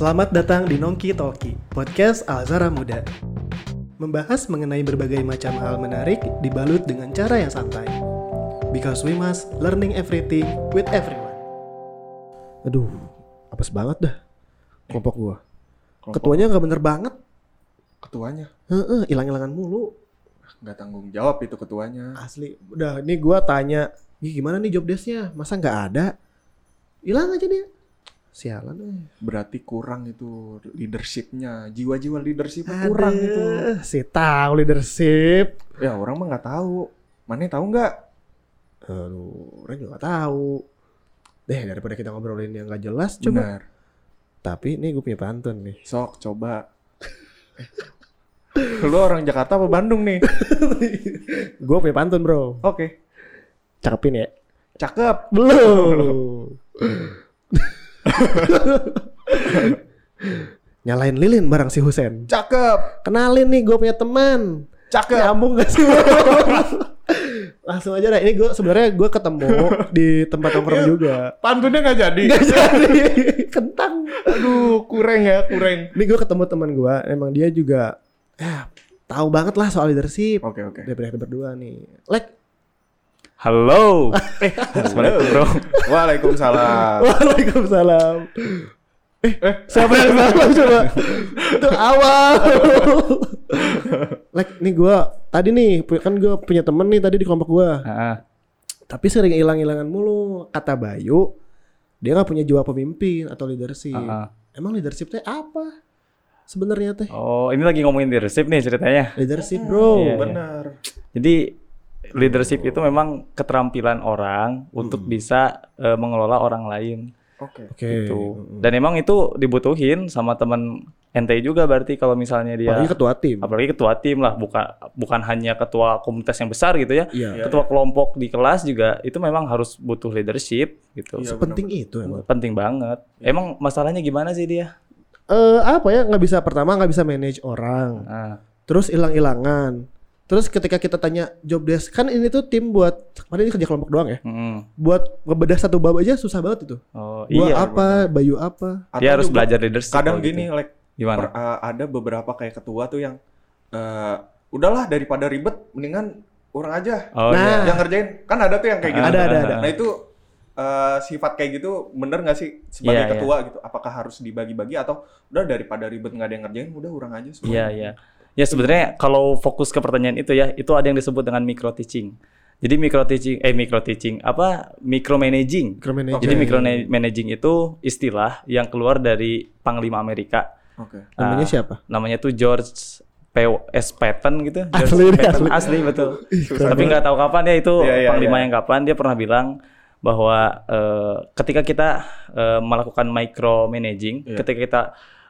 Selamat datang di Nongki Talki, podcast Alzara Muda. Membahas mengenai berbagai macam hal menarik dibalut dengan cara yang santai. Because we must learning everything with everyone. Aduh, apes banget dah kelompok gua. Kelompok Ketuanya nggak bener banget. ketuanya Heeh, hilang-hilangan mulu. nggak tanggung jawab itu ketuanya. Asli. Udah, ini gua tanya, "Ih, gimana nih job desk-nya? Masa nggak ada? Hilang aja dia. Sialan eh. Berarti kurang itu leadershipnya, jiwa-jiwa leadershipnya kurang itu. Si tahu leadership. Ya orang mah nggak tahu. Mana tahu nggak? Aduh, orang juga gak tahu. Deh, daripada kita ngobrolin yang gak jelas, coba. Benar. Tapi ini gue punya pantun nih. Sok coba. Lu orang Jakarta apa Bandung nih? gue punya pantun, bro. Oke. Cakepin ya? Cakep. Belum. Nyalain lilin barang si Husen. Cakep. Kenalin nih, gue punya teman. Cakep. Nyambung gak sih? Langsung aja dah. Ini gue sebenarnya gue ketemu di tempat nongkrong juga. Pantunnya nggak jadi. Gak jadi. Kentang. Aduh, kurang ya, kurang. Ini gue ketemu teman gue, emang dia juga ya, tahu banget lah soal leadership. Oke, oke. Daripada kita berdua nih. Like, Halo. eh, Assalamualaikum bro. Waalaikumsalam. Waalaikumsalam. Eh, siapa yang salah coba? Itu awal. like, nih gue tadi nih kan gue punya temen nih tadi di kelompok gue. Ah, Tapi sering hilang-hilangan mulu. Kata Bayu, dia nggak punya jiwa pemimpin atau leadership. ah. Emang leadership teh apa? Sebenarnya teh Oh, ini lagi ngomongin leadership nih ceritanya. leadership bro. Iya, iya. Benar. Jadi leadership itu memang keterampilan orang untuk bisa eh, mengelola orang lain Oke. Oke. gitu. Dan emang itu dibutuhin sama temen ente juga berarti kalau misalnya dia Apalagi ketua tim. apalagi ketua tim lah, bukan bukan hanya ketua komunitas yang besar gitu ya. Iya. Ketua kelompok di kelas juga itu memang harus butuh leadership gitu. Iya. Sepenting itu emang. Penting banget. Emang masalahnya gimana sih dia? Eh apa ya nggak bisa pertama nggak bisa manage orang. Ah, Terus hilang-hilangan. Terus ketika kita tanya job desk kan ini tuh tim buat kemarin ini kerja kelompok doang ya. mm. Buat ngebedah satu bab aja susah banget itu. Oh, Gua iya. apa, Bayu apa. Dia Atau harus juga belajar leadership. Kadang gini, gitu. like Gimana? Per- uh, ada beberapa kayak ketua tuh yang eh udahlah daripada ribet mendingan orang aja Oh, Nah. iya. yang ngerjain kan ada tuh yang kayak gitu Ada, ada, ada. nah itu eh, sifat kayak gitu bener nggak sih sebagai Iya, ketua gitu apakah harus dibagi-bagi atau udah daripada ribet nggak ada yang ngerjain udah orang aja semua Iya, iya. Ya sebenarnya kalau fokus ke pertanyaan itu ya, itu ada yang disebut dengan micro teaching. Jadi micro teaching, eh micro teaching, apa micro managing. Micromanaging. Jadi micro managing itu istilah yang keluar dari Panglima Amerika. oke Namanya Ah, siapa? Namanya tuh George P. S. Patton gitu. George Asli, Patton, asli. asli betul. Tapi nggak tahu kapan ya itu Iya, iya, Panglima iya. yang kapan dia pernah bilang bahwa eh, ketika kita eh, melakukan micro managing, Iya. ketika kita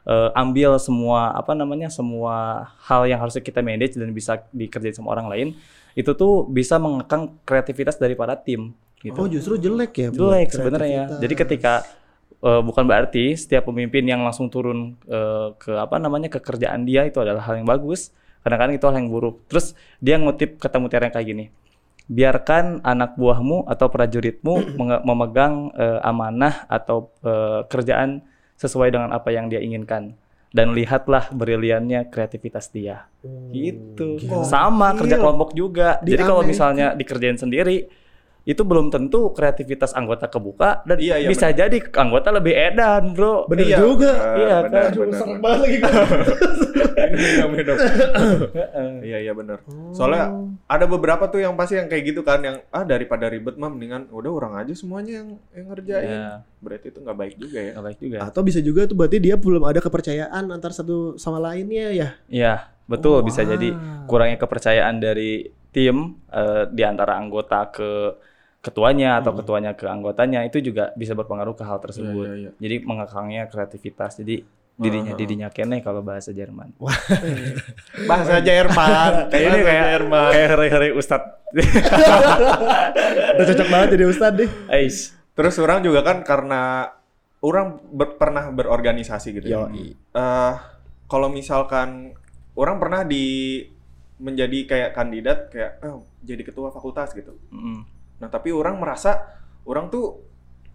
eh, ambil semua apa namanya semua hal yang harusnya kita manage dan bisa dikerjain sama orang lain, itu tuh bisa mengekang kreativitas daripada tim gitu. Oh justru jelek ya. Jelek sebenarnya. Jadi ketika eh, bukan berarti setiap pemimpin yang langsung turun eh, ke apa namanya ke kerjaan dia itu adalah hal yang bagus. Kadang-kadang itu hal yang buruk. Terus dia ngutip kata mutiara yang kayak gini. Biarkan anak buahmu atau prajuritmu memegang eh, amanah atau eh, kerjaan sesuai dengan apa yang dia inginkan dan lihatlah briliannya kreativitas dia. Gitu. gila. Sama kerja kelompok juga. Di Jadi kalau misalnya dikerjain sendiri itu belum tentu kreativitas anggota kebuka dan Iya, iya, bisa jadi anggota lebih edan, Bro. Bener Iya, juga. bener, Iya, bener, kan? Bener, serem bener. banget lagi. Iya, bener. iya iya bener soalnya ada beberapa tuh yang pasti yang kayak gitu kan yang ah daripada ribet mah mendingan udah orang aja semuanya yang yang ngerjain Iya, berarti itu nggak baik juga ya nggak baik juga. Atau bisa juga tuh berarti dia belum ada kepercayaan antar satu sama lainnya ya. Iya, betul Oh, bisa jadi wow. kurangnya kepercayaan dari tim eh, di antara anggota ke ketuanya atau ketuanya ke anggotanya itu juga bisa berpengaruh ke hal tersebut. Iya, iya, iya. Jadi mengekangnya kreativitas. Jadi dirinya Ah, ah, ah. Iya, didinya kene kalau bahasa Jerman. bahasa Jerman Kayak ini kayak Jerman kayak hari-hari Ustad. Udah cocok banget jadi ustad deh. Ais. terus orang juga kan karena orang ber- pernah berorganisasi gitu ya. Eh, kalau misalkan orang pernah di menjadi kayak kandidat kayak oh, jadi ketua fakultas gitu Mm. Nah tapi orang merasa orang tuh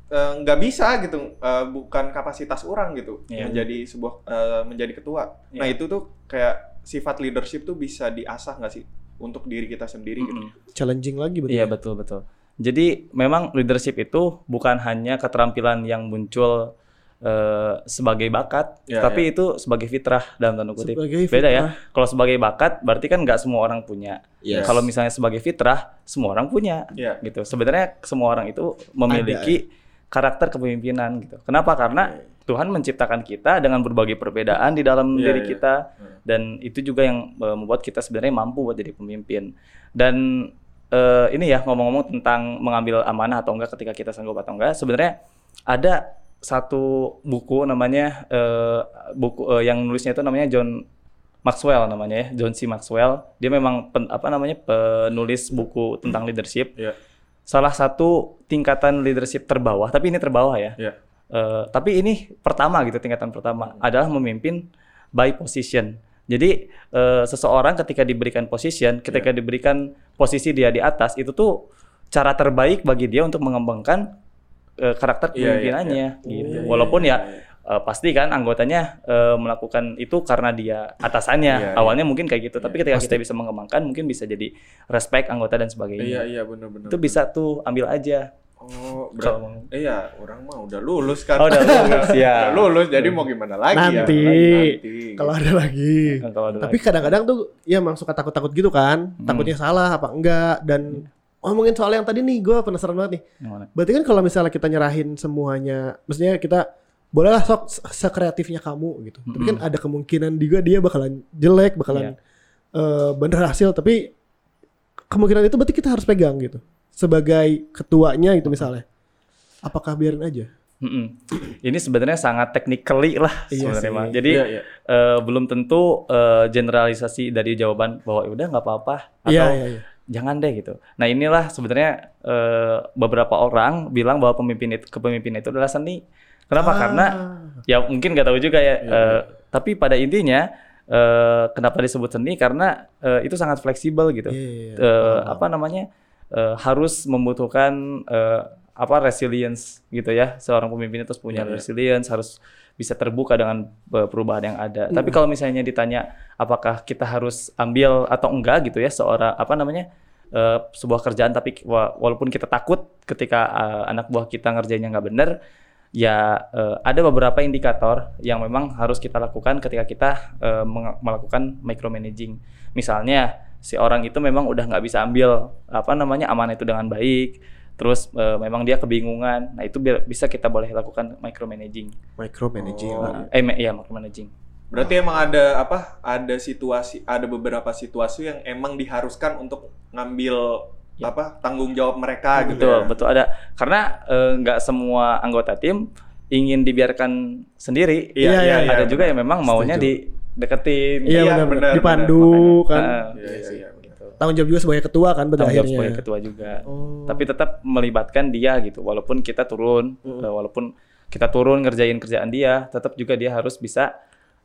eh, nggak bisa gitu eh, bukan kapasitas orang gitu Iya. menjadi sebuah eh, menjadi ketua. Nah Iya. itu tuh kayak sifat leadership tuh bisa diasah nggak sih untuk diri kita sendiri gitu. Mm-mm. Challenging lagi berarti. Iya ya? betul betul. Jadi memang leadership itu bukan hanya keterampilan yang muncul eh, sebagai bakat, Ya, tapi itu sebagai fitrah dalam tanda kutip. Sebagai Beda ya. fitrah. Kalau sebagai bakat berarti kan nggak semua orang punya. Yes. Kalau misalnya sebagai fitrah semua orang punya. Iya. Gitu. Sebenarnya semua orang itu memiliki karakter kepemimpinan gitu. Kenapa? Karena Tuhan menciptakan kita dengan berbagai perbedaan di dalam Iya, diri iya. kita dan itu juga yang eh, membuat kita sebenarnya mampu buat jadi pemimpin. Dan eh, ini ya ngomong-ngomong tentang mengambil amanah atau enggak ketika kita sanggup atau enggak, sebenarnya ada satu buku namanya eh, buku eh, yang nulisnya itu namanya John Maxwell namanya ya, John C. Maxwell. Dia memang pen- apa namanya penulis buku tentang leadership. Iya. Salah satu tingkatan leadership terbawah, tapi ini terbawah ya. Iya. Eh, tapi ini pertama gitu tingkatan pertama adalah memimpin by position. Jadi eh, seseorang ketika diberikan position, ketika diberikan posisi dia di atas itu tuh cara terbaik bagi dia untuk mengembangkan eh, karakter Iya, iya, kepemimpinannya gitu. Walaupun ya eh, pasti kan anggotanya eh, melakukan itu karena dia atasannya. Iya, iya. Awalnya mungkin kayak gitu, tapi ketika kita bisa mengembangkan mungkin bisa jadi respect anggota dan sebagainya. Iya iya benar-benar. Itu bisa tuh ambil aja. Oh, mau. Iya, orang mah udah lulus kan. Oh, udah lulus, ya. Udah lulus, jadi mau gimana lagi Nanti. ya? Nanti. Kalau ada lagi. Kalau ada Tapi kadang-kadang tuh ya emang suka takut-takut gitu kan. Hmm. Takutnya salah apa enggak dan ngomongin soal yang tadi nih gue penasaran banget nih. Berarti kan kalau misalnya kita nyerahin semuanya, maksudnya kita bolehlah sok se- sekreatifnya kamu gitu. Tapi kan ada kemungkinan juga dia bakalan jelek, bakalan eh, bener hasil, tapi kemungkinan itu berarti kita harus pegang gitu. Sebagai ketuanya itu misalnya. Apakah biarin aja? Mm-mm. Ini sebenarnya sangat technically lah Iya sebenarnya. Jadi Iya, iya. eh, belum tentu eh, generalisasi dari jawaban bahwa "Ya udah nggak apa-apa atau Iya, iya, iya. Jangan deh gitu. Nah inilah sebenarnya eh, beberapa orang bilang bahwa pemimpin itu kepemimpinan itu adalah seni. Kenapa? Ah. Karena ya mungkin nggak tahu juga ya. eh, Tapi pada intinya eh, kenapa disebut seni? Karena eh, itu sangat fleksibel gitu. Iya, iya, iya. Eh, apa namanya? eh, harus membutuhkan eh, apa resilience gitu ya. Seorang pemimpin itu harus punya resilience, harus bisa terbuka dengan eh, perubahan yang ada. Tapi kalau misalnya ditanya apakah kita harus ambil atau enggak gitu ya seorang apa namanya? eh, sebuah kerjaan tapi wa- walaupun kita takut ketika eh, anak buah kita ngerjainnya nggak bener ya eh, ada beberapa indikator yang memang harus kita lakukan ketika kita meng- melakukan micromanaging. Misalnya si orang itu memang udah nggak bisa ambil apa namanya amanah itu dengan baik, terus eh, memang dia kebingungan. Nah itu bi- bisa kita boleh lakukan micromanaging. Micromanaging. Oh. Eh me- iya micromanaging. Berarti emang ada apa? Ada situasi, ada beberapa situasi yang emang diharuskan untuk ngambil apa tanggung jawab mereka gitu Betul, ya. betul ada. Karena eh, nggak semua anggota tim ingin dibiarkan sendiri. Iya, Iya, iya, iya, ada iya, juga yang memang maunya Setuju. dideketin. Iya, Iya, benar, benar, Dipandu benar. kan. Nah, Iya, iya, iya, benar. Tanggung jawab juga sebagai ketua kan pada tanggung jawab akhirnya. sebagai ketua juga. Oh. Tapi tetap melibatkan dia gitu. Walaupun kita turun, eh, walaupun kita turun ngerjain kerjaan dia, tetap juga dia harus bisa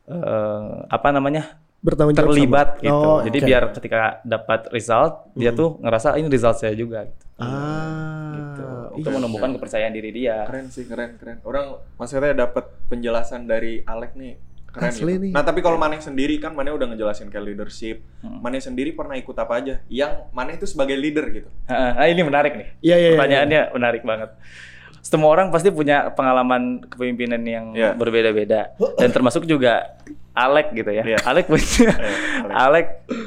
eh, apa namanya bertanggung jawab terlibat sama- gitu. Oh, Jadi biar ketika dapat result, dia tuh ngerasa ini result saya juga. Gitu. ah Gitu. iya. Untuk menumbuhkan kepercayaan diri dia. Keren sih, keren, keren. Orang maksudnya dapat penjelasan dari Alek nih. Keren Asli gitu. nih. Nah, tapi kalau Maneh sendiri kan Maneh udah ngejelasin kayak leadership. Hmm. Maneh sendiri pernah ikut apa aja? Yang Maneh itu sebagai leader gitu. Nah, ini menarik nih. Iya, iya, iya. Pertanyaannya menarik banget. Semua orang pasti punya pengalaman kepemimpinan yang Iya. berbeda-beda dan termasuk juga Alek gitu ya. Iya. Alek punya Alek. Alek.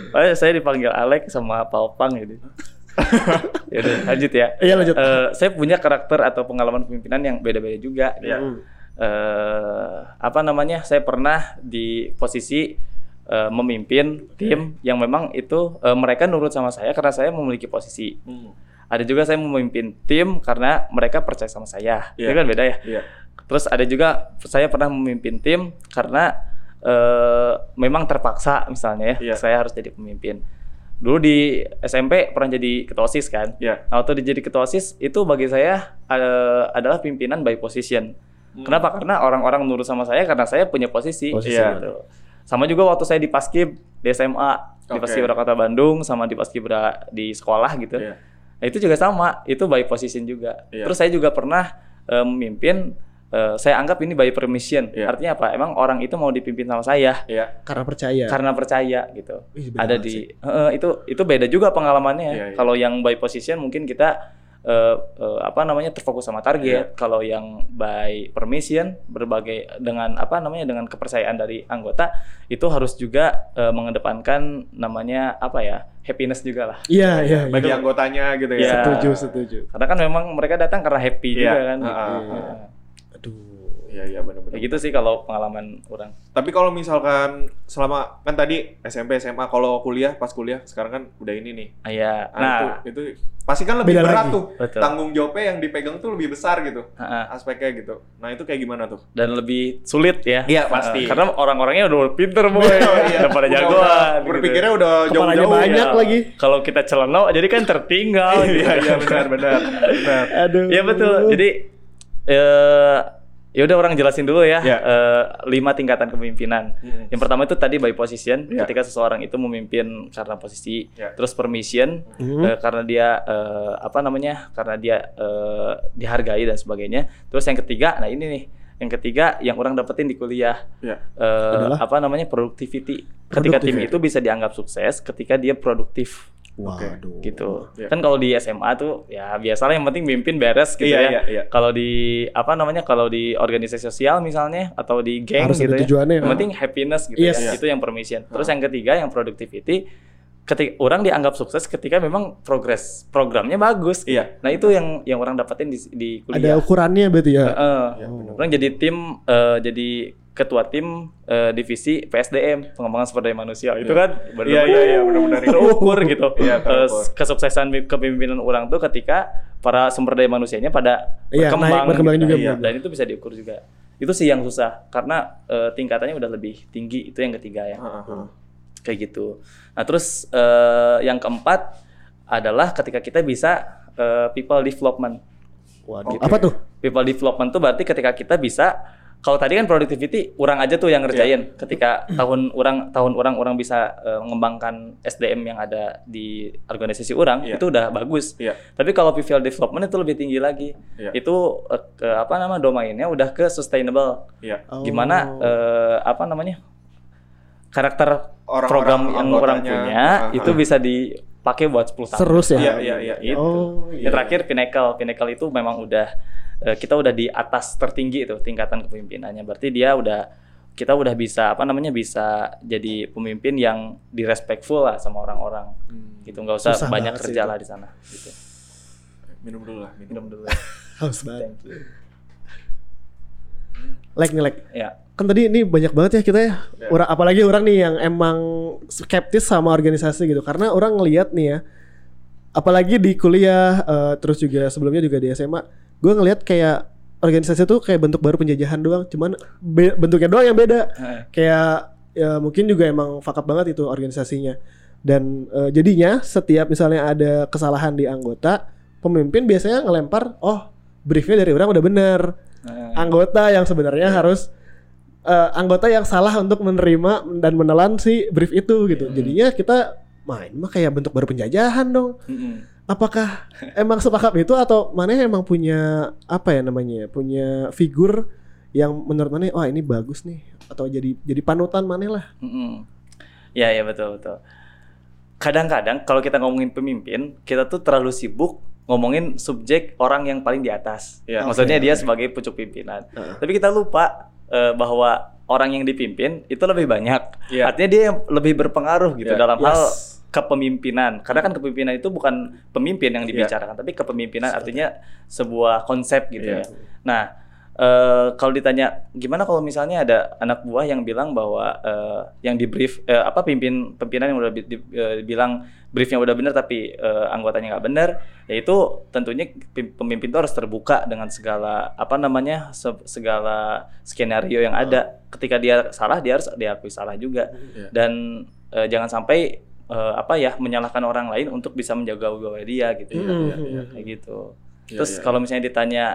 oh, saya dipanggil Alek sama Paupang gitu. ya udah, lanjut ya. Iya, lanjut. Eh, saya punya karakter atau pengalaman kepemimpinan yang beda-beda juga. gitu. Iya. Eh, apa namanya? Saya pernah di posisi eh, memimpin tim yang memang itu eh, mereka nurut sama saya karena saya memiliki posisi. Hmm. Ada juga saya memimpin tim karena mereka percaya sama saya. Iya. Itu kan beda ya. Iya. Terus ada juga saya pernah memimpin tim karena eh, memang terpaksa misalnya ya, Iya. saya harus jadi pemimpin. Dulu di SMP pernah jadi ketua OSIS kan. Iya. Nah, Waktu jadi ketua OSIS itu bagi saya eh, adalah pimpinan by position. Kenapa? Karena orang-orang nurut sama saya karena saya punya posisi. Posisi, Iya. gitu. Sama juga waktu saya di Paskib di SMA, di Oke. Paskibra Kota Bandung sama di Paskibra di sekolah gitu. Iya. Nah, itu juga sama, itu by position juga. Iya. Terus saya juga pernah eh, memimpin eh, saya anggap ini by permission. Iya. Artinya apa? Emang orang itu mau dipimpin sama saya Iya. Karena percaya. karena percaya gitu. Ih, Ada di. Heeh, itu itu beda juga pengalamannya. Iya, iya. Kalau yang by position mungkin kita eh, eh, apa namanya terfokus sama target. Kalau yang by permission berbagai dengan apa namanya dengan kepercayaan dari anggota itu harus juga eh, mengedepankan namanya apa ya happiness juga lah. Iya, iya, iya. Bagi anggotanya gitu ya. Iya. Setuju, setuju. Karena kan memang mereka datang karena happy Iya. juga kan. Heeh, gitu. heeh. Aduh. Iya, iya benar-benar. Kayak gitu sih kalau pengalaman orang. Tapi kalau misalkan selama kan tadi SMP SMA kalau kuliah pas kuliah sekarang kan udah ini nih. Ah, Iya. Nah, Nah, itu, itu pasti kan lebih berat lagi. tuh. Betul. Tanggung jawabnya yang dipegang tuh lebih besar gitu. heeh. Aspeknya gitu. Nah, itu kayak gimana tuh? dan lebih sulit ya. Iya, pasti. Eh, karena orang-orangnya udah pinter boy, Iya. udah pada jagoan. udah gitu. Berpikirnya udah jauh-jauh. banyak Iya. lagi. Kalau kita celeno jadi kan tertinggal. gitu. Iya, iya benar benar. Benar. Aduh. Iya betul. Jadi eh ya udah orang jelasin dulu ya Iya. eh, lima tingkatan kepemimpinan. Hmm. Yang pertama itu tadi by position, Iya. ketika seseorang itu memimpin karena posisi. Iya. Terus permission Hmm. eh, karena dia eh, apa namanya? Karena dia eh, dihargai dan sebagainya. Terus yang ketiga, nah ini nih. Yang ketiga yang orang dapetin di kuliah Iya. eh, Adalah? apa namanya productivity. Ketika tim itu bisa dianggap sukses ketika dia produktif Waduh. gitu. Iya. Kan kalau di SMA tuh ya biasalah yang penting mimpin beres gitu Iya, ya. iya, iya. Kalau di apa namanya kalau di organisasi sosial misalnya atau di geng Harus gitu ada ya. Yang penting happiness gitu Yes. ya. Itu yang permission. Terus yang ketiga yang productivity ketika orang dianggap sukses ketika memang progres programnya bagus. Iya. Nah, itu yang yang orang dapetin di di Ada kuliah. ukurannya berarti ya. Heeh. Iya, benar. Orang jadi tim eh, jadi ketua tim eh, divisi PSDM pengembangan sumber daya manusia itu kan Iya, iya, iya, benar-benar. terukur gitu Iya, Eh, terukur. kesuksesan kepemimpinan orang tuh ketika para sumber daya manusianya pada Iya, naik, berkembang juga, Iya, benar. dan itu bisa diukur juga itu sih yang susah karena eh, tingkatannya udah lebih tinggi itu yang ketiga ya Heeh, heeh. kayak gitu nah terus eh, yang keempat adalah ketika kita bisa eh, people development Waduh. Oke. Apa tuh? people development tuh berarti ketika kita bisa kalau tadi kan productivity orang aja tuh yang ngerjain ketika tahun orang tahun orang orang bisa eh, mengembangkan SDM yang ada di organisasi orang Iya. itu udah bagus Iya. tapi kalau people development itu lebih tinggi lagi Iya. itu eh, ke apa nama domainnya udah ke sustainable Iya. Oh. gimana eh, apa namanya karakter Orang-orang program yang orang punya ah, itu ah. bisa dipakai buat 10 tahun Terus ya? Iya, iya, iya. Gitu. Oh, Yang terakhir Pinnacle. Pinnacle itu memang udah eh, kita udah di atas tertinggi itu tingkatan kepemimpinannya. Berarti dia udah kita udah bisa apa namanya bisa jadi pemimpin yang direspectful lah sama orang-orang. Hmm. Gitu nggak usah Susah banyak kerja itu. lah di sana gitu. Minum dulu lah, minum. Minum dulu. Haus banget. Like nih, like. Ya. Kan tadi ini banyak banget ya kita ya. Ya. Orang apalagi orang nih yang emang skeptis sama organisasi gitu. Karena orang ngelihat nih ya. Apalagi di kuliah eh, terus juga sebelumnya juga di SMA, gue ngelihat kayak organisasi tuh kayak bentuk baru penjajahan doang, cuman be- bentuknya doang yang beda. kayak ya mungkin juga emang up banget itu organisasinya. Dan eh, jadinya setiap misalnya ada kesalahan di anggota pemimpin biasanya ngelempar oh briefnya dari orang udah bener. Nah, anggota yang sebenarnya harus eh, anggota yang salah untuk menerima dan menelan si brief itu gitu. Jadinya kita main mah kayak bentuk baru penjajahan dong. Mm-mm. Apakah emang sepakap itu atau mana emang punya apa ya namanya punya figur yang menurut mana wah ini bagus nih atau jadi jadi panutan mana lah Mm-mm. Ya ya betul betul. Kadang-kadang kalau kita ngomongin pemimpin, kita tuh terlalu sibuk ngomongin subjek orang yang paling di atas. Ya, Maksudnya oke, dia sebagai pucuk pimpinan. Heeh. Tapi kita lupa eh, bahwa orang yang dipimpin itu lebih banyak. Iya. Artinya dia yang lebih berpengaruh gitu Iya. dalam Yes. hal kepemimpinan. Karena kan kepemimpinan itu bukan pemimpin yang Iya. dibicarakan, tapi kepemimpinan artinya sebuah konsep gitu Iya. ya. Nah, eh, kalau ditanya gimana kalau misalnya ada anak buah yang bilang bahwa eh, yang di brief eh, apa pimpin pimpinan yang udah di- eh, bilang briefnya udah benar tapi eh, anggotanya nggak benar, yaitu tentunya pemimpin itu harus terbuka dengan segala apa namanya se- segala skenario yang ada. Ketika dia salah dia harus diakui salah juga Iya. dan eh, jangan sampai eh, apa ya menyalahkan orang lain untuk bisa menjaga wibawa dia gitu ya. Hmm, iya, iya. kayak gitu. Iya, Terus iya. kalau misalnya ditanya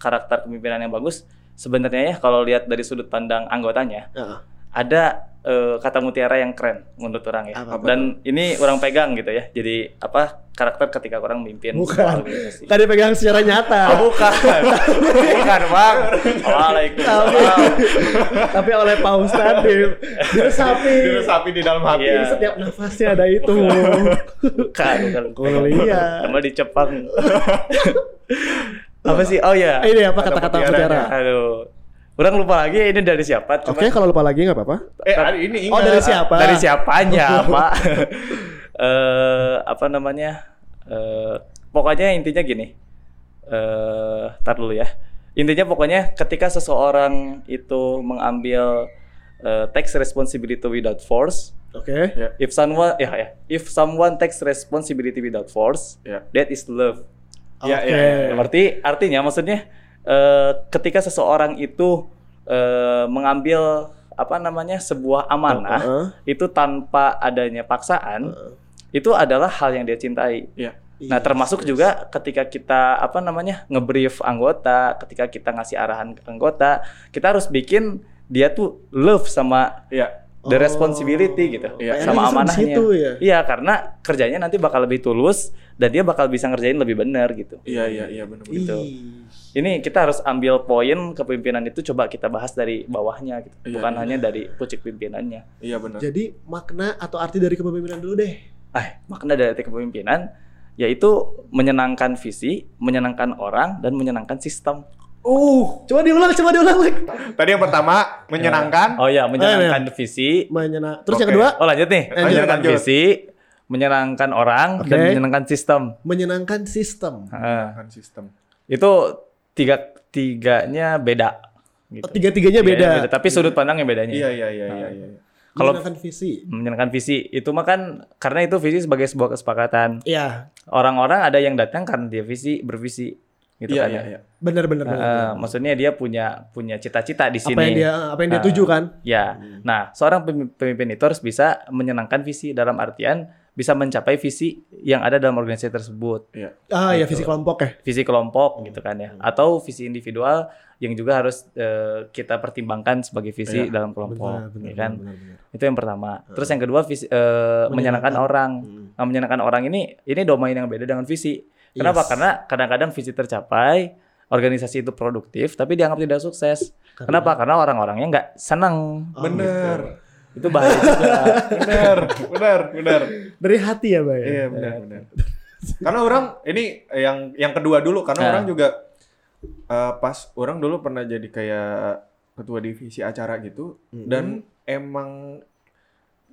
karakter kepemimpinan yang bagus, sebenarnya ya kalau lihat dari sudut pandang anggotanya, Heeh. ada eh, kata mutiara yang keren menurut orang ya. Apa? Dan ini orang pegang gitu ya. Jadi apa karakter ketika orang mimpin Bukan. Tadi pegang secara nyata. Oh, bukan. bukan, Bang. Waalaikumsalam. Tapi oleh Pak Ustadz di, diresapi. Diresapi di dalam hati. Iya. Setiap nafasnya ada itu. Bukan, bukan. Oh, iya. Sama di Jepang. apa sih? Oh ya. Ini apa Kata kata-kata mutiara. mutiara? Aduh. Orang lupa lagi ini dari siapa. Oke, kalau lupa lagi nggak apa-apa. Eh, ini Oh, ingat. dari siapa? Dari siapanya, Pak? Eh, apa namanya? Eh, pokoknya intinya gini. Eh, tar dulu ya. Intinya pokoknya ketika seseorang itu mengambil eh, takes responsibility without force, Oke. Ya. if someone ya ya, if someone takes responsibility without force, Ya. that is love. Ya, Oke. ya, ya. Berarti artinya maksudnya eh, ketika seseorang itu eh, mengambil apa namanya sebuah amanah Heeh. itu tanpa adanya paksaan itu adalah hal yang dia cintai. Ya. Nah, termasuk juga ketika kita apa namanya ngebrief anggota, ketika kita ngasih arahan ke anggota, kita harus bikin dia tuh love sama Ya. The Oh. responsibility gitu, Iya. sama amanahnya. situ ya? Iya, karena kerjanya nanti bakal lebih tulus dan dia bakal bisa ngerjain lebih benar gitu. Iya, iya, iya benar. Gitu. Ih. Ini kita harus ambil poin kepemimpinan itu coba kita bahas dari bawahnya gitu, Iya, bukan iya. hanya dari pucuk pimpinannya. Iya benar. Jadi makna atau arti dari kepemimpinan dulu deh. Ah, makna dari kepemimpinan yaitu menyenangkan visi, menyenangkan orang dan menyenangkan sistem. Uh, coba diulang, coba diulang lagi. Tadi yang pertama menyenangkan. Oh ya, menyenangkan visi. Menyenang. Terus yang Oke. kedua, Oh lanjut nih, Lanjut, menyenangkan lanjut. visi, menyenangkan orang Oke. dan menyenangkan sistem. menyenangkan sistem. Ah, Menyenangkan sistem. itu tiga tiganya beda. Gitu. Oh, tiga-tiganya beda. Tapi sudut pandangnya bedanya. Iya, iya, iya, iya, iya. Kalau menyenangkan visi. menyenangkan visi itu mah kan karena itu visi sebagai sebuah kesepakatan. Iya, Orang-orang ada yang datang karena dia visi bervisi gitu Iya, kan. iya, ya. iya. benar-benar. Eh, maksudnya dia punya punya cita-cita di sini. apa yang dia apa yang dia Ah. tuju kan? Ya. Nah, seorang pemi- pemimpin itu harus bisa menyenangkan visi dalam artian bisa mencapai visi yang ada dalam organisasi tersebut. Iya. Ah ya visi kelompok ya. Visi kelompok gitu kan ya. Atau visi individual yang juga harus eh, kita pertimbangkan sebagai visi Iya. dalam kelompok, ya kan? benar, benar. Itu yang pertama. Terus yang kedua visi eh, menyenangkan orang. Hmm. Nah, menyenangkan orang ini ini domain yang beda dengan visi. Kenapa? Yes. Karena kadang-kadang visi tercapai, organisasi itu produktif, tapi dianggap tidak sukses. Kenapa? Karena orang-orangnya nggak senang. Oh, Bener. Itu bahaya juga. Bener, bener, bener. Dari hati ya, Bay. Iya, benar, benar. Karena orang ini yang yang kedua dulu karena Nah. orang juga eh, pas orang dulu pernah jadi kayak ketua divisi acara gitu dan emang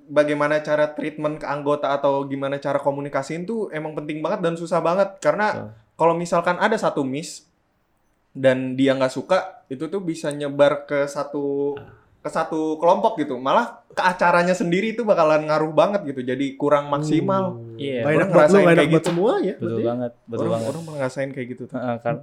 bagaimana cara treatment ke anggota atau gimana cara komunikasiin tuh emang penting banget dan susah banget karena kalau misalkan ada satu miss dan dia nggak suka itu tuh bisa nyebar ke satu ke satu kelompok gitu malah ke acaranya sendiri itu bakalan ngaruh banget gitu jadi kurang maksimal Iya, Gak enak orang buat lu, kayak buat gitu. semua ya. Betul berarti. banget, betul orang, banget. orang ngerasain kayak gitu tuh Heeh, kan.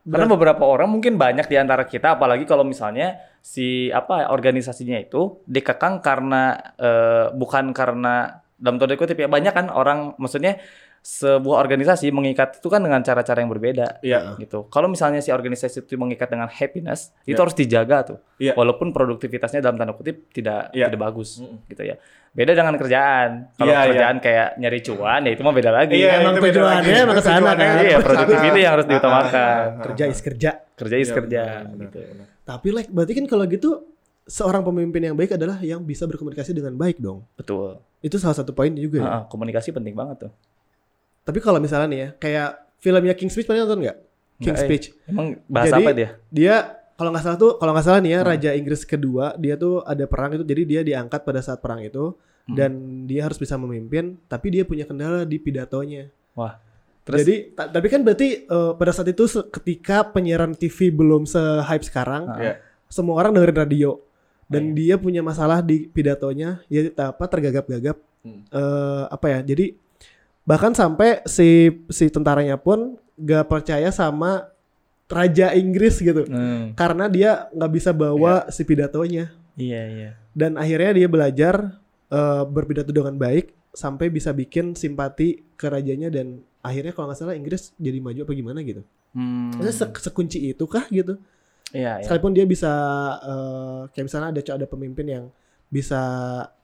Karena beberapa orang mungkin banyak di antara kita, apalagi kalau misalnya si apa organisasinya itu dikekang karena eh, bukan karena dalam tanda kutip ya banyak kan orang, maksudnya sebuah organisasi mengikat itu kan dengan cara-cara yang berbeda. Iya. gitu. Kalau misalnya si organisasi itu mengikat dengan happiness, itu Iya. harus dijaga tuh. Iya. Walaupun produktivitasnya dalam tanda kutip tidak Iya. tidak bagus Mm-mm. gitu ya. Beda dengan kerjaan. Kalau Iya, iya. kerjaan kayak nyari cuan ya itu mah beda lagi. Iya, Emang itu beda tujuannya lagi. emang ke sana Tujuannya kan. Iya, productivity yang harus Ah, diutamakan. ah, ah, Kerja is kerja. Kerja is Iya, kerja benar, gitu. benar. Tapi like berarti kan kalau gitu seorang pemimpin yang baik adalah yang bisa berkomunikasi dengan baik dong. Betul. Itu salah satu poin juga ya. Ah, komunikasi penting banget tuh. Tapi kalau misalnya nih ya, kayak filmnya King's Speech pernah nonton nggak? King's eh. Speech. Emang bahasa Jadi, apa dia? Dia kalau nggak salah tuh, kalau nggak salah nih ya, Hmm. Raja Inggris kedua, dia tuh ada perang itu, jadi dia diangkat pada saat perang itu, Hmm. dan dia harus bisa memimpin, tapi dia punya kendala di pidatonya. Wah. Terus Jadi, ta- tapi kan berarti eh, pada saat itu ketika penyiaran TV belum se-hype sekarang. Iya. semua orang dengerin radio, dan Iya. dia punya masalah di pidatonya, ya apa tergagap-gagap, Hmm. eh, apa ya? Jadi bahkan sampai si si tentaranya pun gak percaya sama Raja Inggris gitu Hmm, karena dia nggak bisa bawa si pidatonya iya iya. dan akhirnya dia belajar eh, berpidato dengan baik sampai bisa bikin simpati ke rajanya dan akhirnya kalau nggak salah Inggris jadi maju apa gimana gitu. Hmm, Maksudnya se- sekunci itu kah gitu? iya iya. Sekalipun dia bisa eh, kayak misalnya ada ada pemimpin yang bisa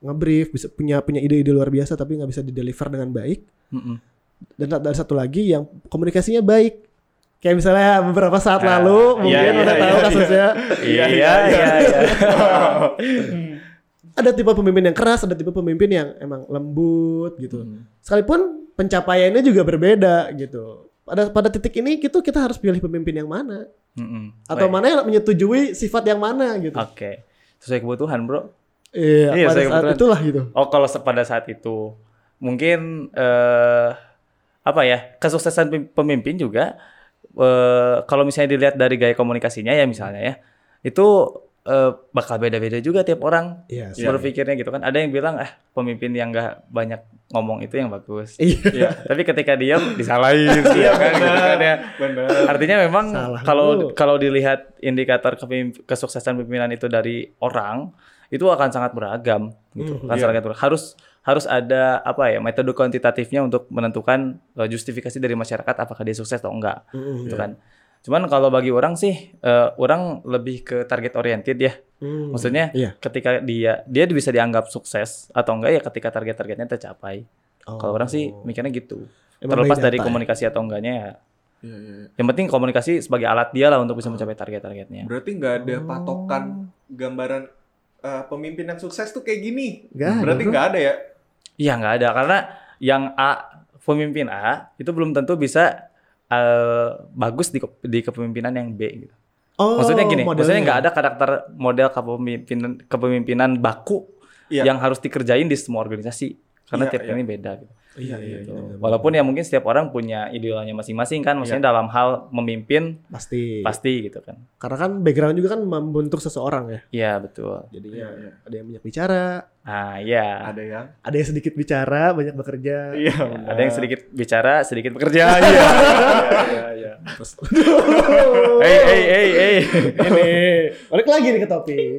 ngebrief, bisa punya punya ide-ide luar biasa tapi nggak bisa dideliver dengan baik. Mm-mm. Dan ada satu lagi yang komunikasinya baik. Kayak misalnya beberapa saat Ah, lalu iya, mungkin iya, udah iya, tahu iya. kasusnya Iya iya iya. iya. ada tipe pemimpin yang keras, ada tipe pemimpin yang emang lembut gitu. Hmm. Sekalipun pencapaiannya juga berbeda gitu. Pada pada titik ini gitu kita harus pilih pemimpin yang mana Mm-mm. atau Baik. mana yang menyetujui sifat yang mana gitu. Oke. Sesuai kebutuhan, Bro. Iya, Iya, pada saat kebetulan- itulah gitu. Oh, kalau pada saat itu mungkin eh apa ya? Kesuksesan pem- pemimpin juga eh kalau misalnya dilihat dari gaya komunikasinya ya misalnya ya. Itu eh, bakal beda-beda juga tiap orang Iya, berpikirnya gitu kan. Ada yang bilang eh pemimpin yang nggak banyak ngomong itu yang bagus. Iya. Iya. Tapi ketika diam disalahin ya kan gitu kan ya. Bener. Artinya memang kalau kalau dilihat indikator kesuksesan pimpinan itu dari orang itu akan sangat beragam gitu. Hmm, akan iya. sangat beragam. Harus harus ada apa ya metode kuantitatifnya untuk menentukan uh, justifikasi dari masyarakat apakah dia sukses atau enggak Mm, gitu kan. Cuman kalau bagi orang sih uh, orang lebih ke target oriented ya. mm. Maksudnya Iya. ketika dia dia bisa dianggap sukses atau enggak ya ketika target-targetnya tercapai. Kalau orang sih mikirnya gitu. Emang Terlepas dari data ya? komunikasi atau enggaknya ya Iya, iya, iya. yang penting komunikasi sebagai alat dia lah untuk bisa mencapai target-targetnya. Berarti nggak ada Oh. patokan gambaran eh, pemimpin yang sukses tuh kayak gini. Ada, Berarti nggak ada ya? Iya nggak ada karena yang A pemimpin A itu belum tentu bisa eh, bagus di, di kepemimpinan yang B gitu. Oh, Maksudnya gini, maksudnya modelnya. nggak ada karakter model kepemimpinan kepemimpinan baku Iya. yang harus dikerjain di semua organisasi karena Iya, tiap iya. ini beda gitu. Iya, iya, Gitu. iya. Walaupun ya mungkin setiap orang punya idealnya masing-masing kan, maksudnya dalam hal memimpin pasti. pasti gitu kan. Karena kan background juga kan membentuk seseorang ya. Iya betul. Jadinya Iya, iya. ada yang banyak bicara, Nah iya. Ada yang ada yang sedikit bicara, banyak bekerja. Iya, Ada yang sedikit bicara, sedikit bekerja. Iya. Iya, iya. Hey, hey, hey, hey. Ini balik lagi nih ke topik.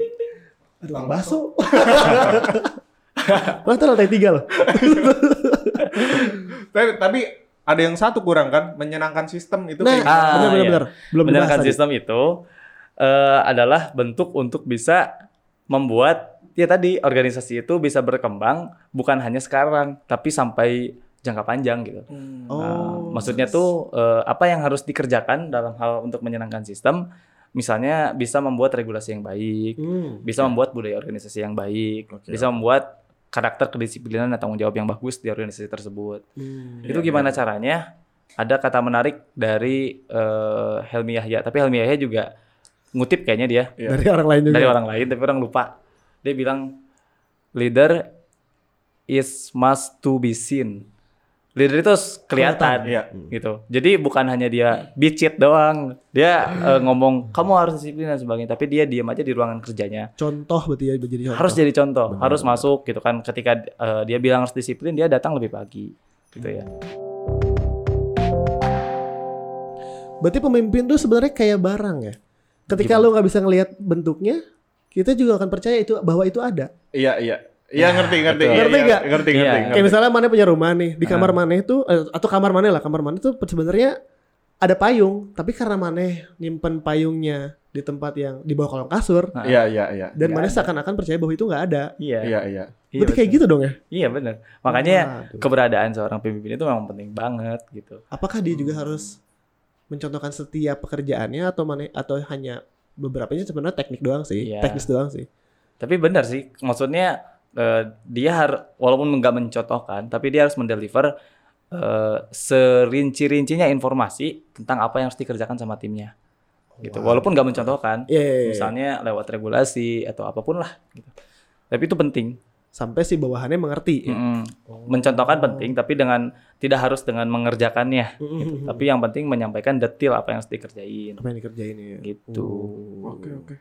Aduh, Bang Lah itu lantai tiga loh. tapi, tapi ada yang satu kurang kan menyenangkan sistem itu Nah, kayak Ah, benar benar iya. benar. Belum dibahas Menjalankan tadi. sistem itu eh, adalah bentuk untuk bisa membuat ya tadi organisasi itu bisa berkembang bukan hanya sekarang tapi sampai jangka panjang gitu. Hmm. Oh. Nah, maksudnya tuh eh, apa yang harus dikerjakan dalam hal untuk menyenangkan sistem misalnya bisa membuat regulasi yang baik, Hmm. bisa membuat budaya organisasi yang baik, Oke. bisa membuat karakter kedisiplinan dan tanggung jawab yang bagus di organisasi tersebut. Hmm. Itu gimana caranya? Ada kata menarik dari eh, Helmi Yahya, tapi Helmi Yahya juga ngutip kayaknya dia Iya. Dari orang lain juga. dari orang lain, tapi orang lupa. Dia bilang leader is must to be seen. Leader itu kelihatan, Iya. gitu. Jadi bukan hanya dia bicit doang, dia eh, ngomong kamu harus disiplin dan sebagainya, tapi dia diam aja di ruangan kerjanya. Contoh berarti ya jadi contoh. Harus jadi contoh, Benar. harus masuk gitu kan. Ketika eh, dia bilang harus disiplin, dia datang lebih pagi, gitu ya. Berarti pemimpin tuh sebenarnya kayak barang ya. Ketika lu nggak bisa ngelihat bentuknya, kita juga akan percaya itu bahwa itu ada. Iya, iya. Iya ngerti ngerti. betul. Iya, Ngerti iya, nggak? Ngerti Iya. ngerti. Kayak ngerti. misalnya mana punya rumah nih, di kamar mana itu atau kamar mana lah, kamar mana itu sebenarnya ada payung, tapi karena mana nyimpen payungnya di tempat yang di bawah kolong kasur Nah, Iya, iya, iya. dan mana seakan-akan percaya bahwa itu nggak ada. Iya. Iya, iya. Iya, Berarti kayak betul. gitu dong ya? Iya benar. Makanya Waduh. keberadaan seorang pemimpin itu memang penting banget gitu. Apakah dia juga harus mencontohkan setiap pekerjaannya atau mana atau hanya beberapanya sebenarnya teknik doang sih, Iya. teknis doang sih. Tapi benar sih, maksudnya eh, dia harus walaupun nggak mencontohkan, tapi dia harus mendeliver eh, serinci-rincinya informasi tentang apa yang harus dikerjakan sama timnya. Gitu. Wow. Walaupun nggak mencontohkan, Iya, iya, iya. misalnya lewat regulasi atau apa pun lah. Gitu. Tapi itu penting. sampai si bawahannya mengerti. ya. Mm-mm. Mencontohkan penting, tapi dengan tidak harus dengan mengerjakannya. Mm-mm. gitu. Tapi yang penting menyampaikan detail apa yang harus dikerjain. Apa yang dikerjain ya? Gitu. Oh. Oke, oke.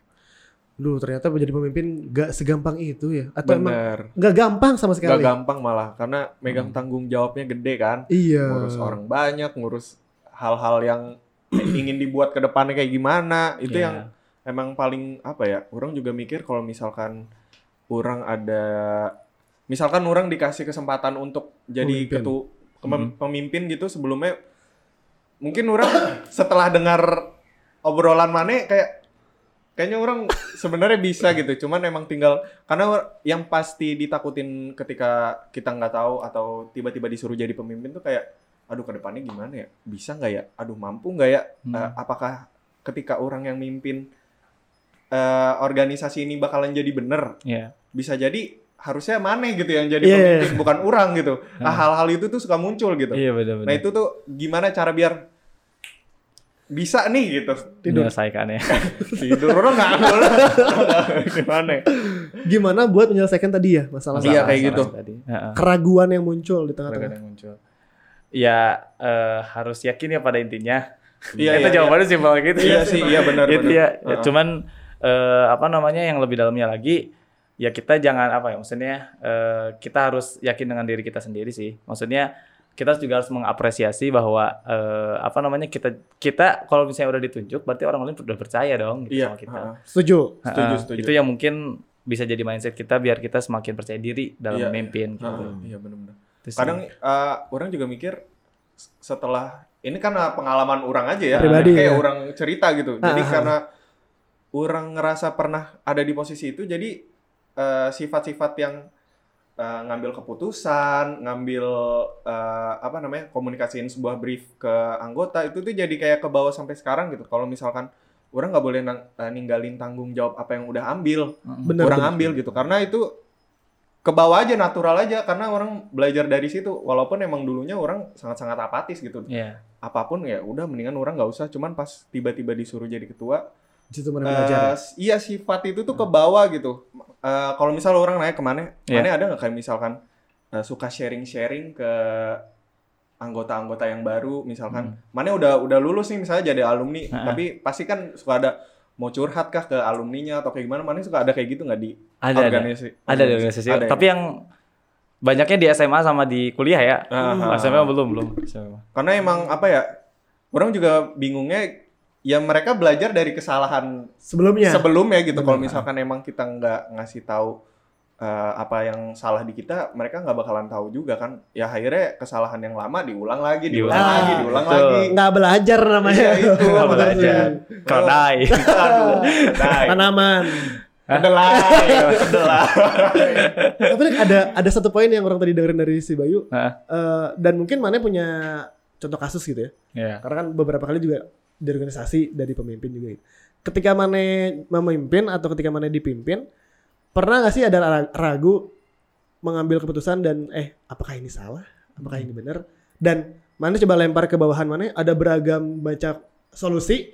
Duh, ternyata menjadi pemimpin gak segampang itu ya. Atau emang Bener. gak gampang sama Gak sekali. gampang malah karena megang tanggung jawabnya gede kan. Iya. Ngurus orang banyak, ngurus hal-hal yang ingin dibuat ke depannya kayak gimana. Itu Iya. yang emang paling apa ya? Orang juga mikir kalau misalkan orang ada misalkan orang dikasih kesempatan untuk jadi Pemimpin. ketua kemem- pemimpin gitu sebelumnya mungkin orang setelah dengar obrolan mana kayak kayaknya orang sebenarnya bisa gitu cuman emang tinggal karena yang pasti ditakutin ketika kita nggak tahu atau tiba-tiba disuruh jadi pemimpin tuh kayak aduh ke depannya gimana ya bisa nggak ya aduh mampu nggak ya Hmm. Eh, apakah ketika orang yang mimpin eh, organisasi ini bakalan jadi bener Iya. bisa jadi harusnya mana gitu yang jadi Iya. pemimpin bukan orang gitu nah, hal-hal itu tuh suka muncul gitu Iya benar-benar. nah itu tuh gimana cara biar bisa nih gitu Tidur. menyelesaikannya. tidur orang nggak gimana ya? Gimana buat menyelesaikan tadi ya masalah Iya, kayak gitu. Tadi. Keraguan yang muncul di tengah-tengah. yang muncul. Ya eh, harus yakin ya pada intinya. Iya, itu iya, jawabannya simpel gitu. iya sih iya benar Itu benar ya. Heeh. Cuman eh, apa namanya yang lebih dalamnya lagi ya kita jangan apa ya maksudnya eh, kita harus yakin dengan diri kita sendiri sih. Maksudnya kita juga harus mengapresiasi bahwa eh, apa namanya kita kita kalau misalnya udah ditunjuk berarti orang lain udah percaya dong gitu iya sama kita. heeh. Setuju. Setuju, Heeh, setuju. Itu yang mungkin bisa jadi mindset kita biar kita semakin percaya diri dalam Iya, memimpin. gitu. Iya benar-benar Itu sih. kadang eh, orang juga mikir setelah ini karena pengalaman orang aja ya Pribadi, kayak ya. orang cerita gitu jadi karena orang ngerasa pernah ada di posisi itu jadi eh, sifat-sifat yang eh, ngambil keputusan ngambil eh, apa namanya komunikasiin sebuah brief ke anggota itu tuh jadi kayak ke bawah sampai sekarang gitu kalau misalkan orang nggak boleh nang- eh, ninggalin tanggung jawab apa yang udah ambil. Benar. orang benar. ambil gitu karena itu ke bawah aja natural aja karena orang belajar dari situ walaupun emang dulunya orang sangat-sangat apatis gitu Iya. apa pun ya udah mendingan orang nggak usah cuman pas tiba-tiba disuruh jadi ketua Di situ mana belajar. ya? eh, iya sifat itu tuh ke bawah gitu Eh, kalau misal orang naik ke mana Iya. mana ada nggak kayak misalkan eh, suka sharing-sharing ke anggota-anggota yang baru misalkan mana udah udah lulus nih misalnya jadi alumni Hmm. Ha-ha. tapi pasti kan suka ada mau curhat kah ke alumninya atau kayak gimana mana suka ada kayak gitu nggak di Ada ada. organisasi Ada di organisasi. Ada ya? Tapi yang banyaknya di SMA sama di kuliah ya. Ah, ah, SMA belum belum. SMA. Karena emang apa ya? Orang juga bingungnya ya mereka belajar dari kesalahan Sebelumnya. sebelumnya gitu. Kalau misalkan emang kita nggak ngasih tahu eh, apa yang salah di kita, mereka nggak bakalan tahu juga kan. Ya akhirnya kesalahan yang lama diulang lagi, diulang Diulang. lagi, Ah, diulang betul. lagi. nggak belajar namanya. Iya, itu. Nggak belajar. keledai. Tanaman. Kedelai, kedelai. Tapi ada ada satu poin yang orang tadi dengerin dari si Bayu. Heeh. Eh, dan mungkin mana punya contoh kasus gitu ya. Iya. Karena kan beberapa kali juga di organisasi dari pemimpin juga gitu. Ketika mana memimpin atau ketika mana dipimpin, pernah nggak sih ada ra- ragu mengambil keputusan dan eh apakah ini salah? Apakah ini benar? Dan mana coba lempar ke bawahan mana ada beragam baca solusi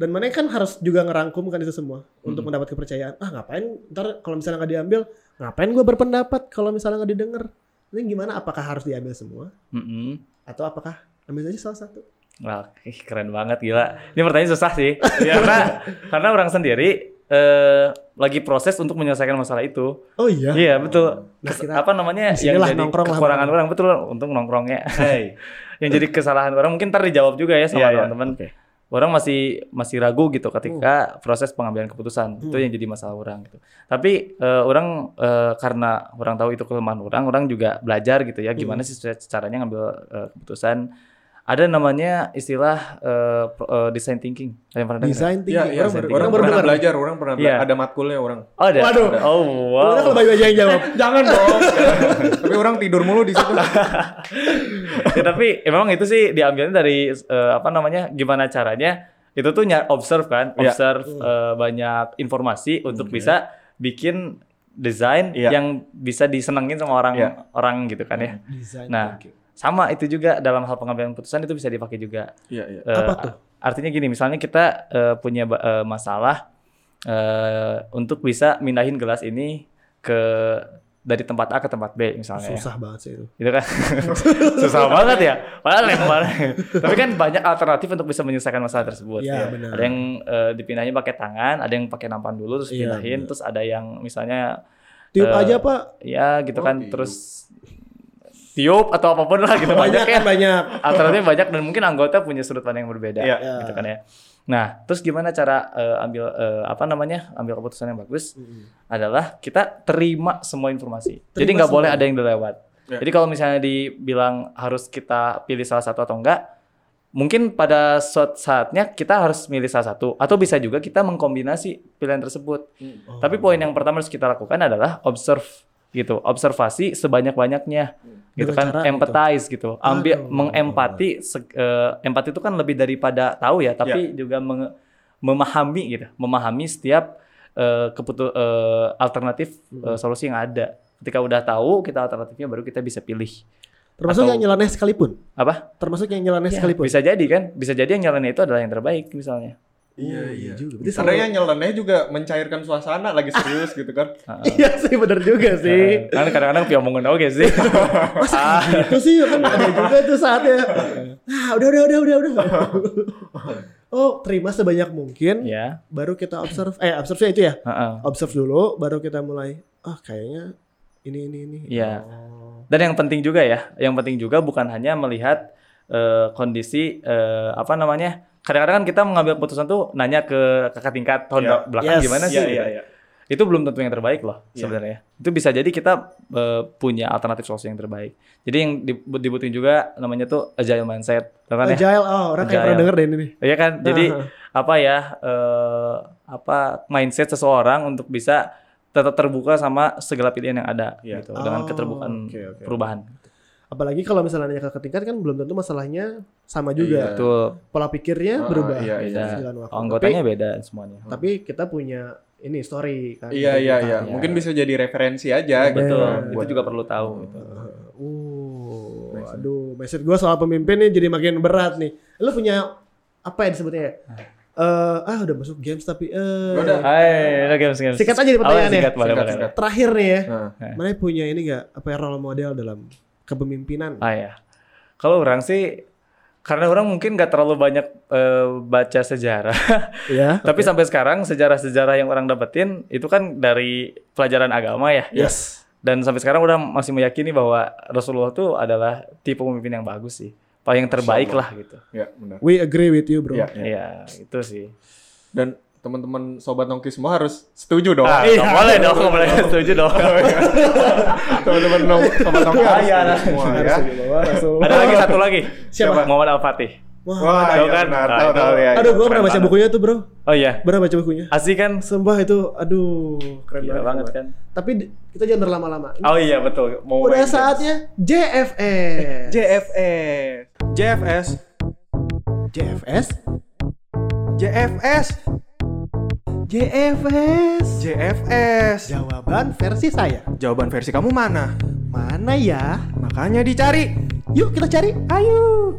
dan mana kan harus juga ngerangkumkan itu semua untuk mendapat kepercayaan. Ah ngapain ntar kalau misalnya nggak diambil, ngapain gue berpendapat kalau misalnya nggak didengar? Ini gimana? Apakah harus diambil semua Mm-mm. atau apakah ambil aja salah satu? Wah, keren banget gila. Ini pertanyaan susah sih. karena karena orang sendiri eh, lagi proses untuk menyelesaikan masalah itu. Oh iya. Iya, betul. Nah, Kes- kita apa namanya yang jadi lah kekurangan orang betul untuk nongkrongnya. Hey. yang jadi kesalahan orang mungkin ntar dijawab juga ya sama Iya, iya. teman-teman. Orang masih masih ragu gitu ketika proses pengambilan keputusan. Itu yang jadi masalah orang gitu. Tapi eh, orang eh, karena orang tahu itu kelemahan orang, orang juga belajar gitu ya gimana sih caranya ngambil eh, keputusan. Ada namanya istilah eh, pro- eh, design thinking. Ada yang pernah dengar? Desain tinggi. Iya, iya. orang baru, Orang, orang baru pernah belajar, orang pernah bela- Iya. ada matkulnya orang. Oh, ada. Waduh. Oh, wow. Udah kalau bayu aja yang jawab. Jangan dong. Tapi orang tidur mulu di situ. ya, tapi eh, memang itu sih diambilnya dari eh, apa namanya gimana caranya itu tuh ny- observe kan Iya. observe eh, banyak informasi untuk bisa bikin desain Iya. yang bisa disenengin sama orang Iya. orang gitu kan ya Desain Nah, thinking. Sama itu juga dalam hal pengambilan keputusan itu bisa dipakai juga Iya, iya. Eh, Apa tuh? artinya gini misalnya kita eh, punya eh, masalah eh, untuk bisa mindahin gelas ini ke dari tempat A ke tempat B misalnya ya Susah banget sih itu. itu kan susah banget ya padahal lempar tapi kan banyak alternatif untuk bisa menyelesaikan masalah tersebut Iya, Ya. benar. ada yang eh, dipindahinnya pakai tangan ada yang pakai nampan dulu terus Iya, pindahin benar. terus ada yang misalnya Tiup Eh, aja Pak. ya gitu Oh, kan tiup. terus tiup atau apa pun lah gitu Banyak banyak kan ya banyak. alternatif banyak dan mungkin anggota punya sudut pandang yang berbeda Iya. gitu kan ya nah terus gimana cara eh, ambil eh, apa namanya ambil keputusan yang bagus adalah kita terima semua informasi. Jadi Terima nggak boleh ada yang dilewat. Ya. Jadi kalau misalnya dibilang harus kita pilih salah satu atau enggak, mungkin pada suatu saatnya kita harus milih salah satu atau bisa juga kita mengkombinasi pilihan tersebut. Oh. Tapi poin yang pertama harus kita lakukan adalah observe gitu, observasi sebanyak-banyaknya gitu Dengan kan, cara empathize gitu, ambil Aduh. mengempati, eh, empati itu kan lebih daripada tahu ya, tapi juga menge- memahami gitu, memahami setiap eh, keputu eh, alternatif eh, solusi yang ada. Ketika udah tahu kita alternatifnya baru kita bisa pilih. Termasuk Atau- yang nyeleneh sekalipun. Apa? Termasuk yang nyeleneh Ya, sekalipun. bisa jadi kan, bisa jadi yang jalannya itu adalah yang terbaik misalnya. Iya, Oh, iya. juga. Berarti yang nyeleneh juga mencairkan suasana lagi serius gitu kan. Iya sih bener juga sih. Kan kadang-kadang piomongin oke sih. Ah, Itu sih kan ada juga tuh saatnya. Ah, udah udah udah udah udah. Oh, terima sebanyak mungkin. ya. Baru kita observe. Eh, observe itu ya. heeh. Observe dulu, baru kita mulai. Ah, kayaknya ini ini ini. Iya. Oh. Dan yang penting juga ya, yang penting juga bukan hanya melihat eh, kondisi eh, apa namanya. Kadang-kadang kan kita mengambil keputusan tuh nanya ke kakak tingkat tahun Iya. belakang Yes. gimana sih. Iya, gitu. iya, iya. Itu belum tentu yang terbaik loh Iya. sebenarnya. Itu bisa jadi kita eh, punya alternatif solusi yang terbaik. Jadi yang di- dibutuhin juga namanya tuh agile mindset, kan ya? Agile, oh orang kayak Agile. pernah denger deh ini nih. Iya kan? Jadi Nah. apa ya eh, apa mindset seseorang untuk bisa tetap terbuka sama segala pilihan yang ada Iya. gitu dengan Oh, keterbukaan oke, oke. perubahan. Apalagi kalau misalnya nanya ke tingkat kan belum tentu masalahnya sama juga. Iya. Betul. Pola pikirnya Ah, berubah. iya. Sejalan waktu. Anggotanya beda semuanya. Tapi, tapi kita punya ini story kan. Iya, iya, iya. Iya. Mungkin bisa jadi referensi aja gitu. Betul. Bener. Itu juga perlu tahu gitu. Uh, aduh, message gue soal pemimpin nih jadi makin berat nih. Lu punya apa ya disebutnya? ya? Eh, ah udah masuk games tapi eh Udah. Hai, udah games games. Sikat aja nih pertanyaannya. Oh, boleh, boleh. sikat. terakhir nih ya. Nah, Mana punya ini gak apa ya role model dalam kepemimpinan? Ah ya. Kalau orang sih karena orang mungkin nggak terlalu banyak eh, baca sejarah. ya. Tapi sampai sekarang sejarah-sejarah yang orang dapetin itu kan dari pelajaran agama ya. Yes. Dan sampai sekarang udah masih meyakini bahwa Rasulullah itu adalah tipe pemimpin yang bagus sih. Paling terbaik lah gitu. ya benar. We agree with you, bro. Iya, iya. Iya, itu sih. Dan teman-teman sobat nongki semua harus setuju dong. Ah, iya. boleh dong, boleh setuju dong. teman-teman nong sobat nongki harus iya, setuju semua ya. Ada lagi satu lagi. Siapa? Muhammad Al-Fatih. Wah, Wah, Tahu iya kan? benar. Nah, Tahu itu. tahu ya. aduh, gue keren pernah baca banget. bukunya tuh, bro. Oh iya. Pernah baca bukunya. Asli kan? Sumpah itu, aduh, keren Gila banget. banget kan. Tapi kita jangan berlama-lama. Oh iya betul. Mau Udah saatnya JFS. JFS. JFS. JFS. JFS. JFS. JFS. Jawaban versi saya. Jawaban versi kamu mana? Mana ya? Makanya dicari. Yuk kita cari. Ayo.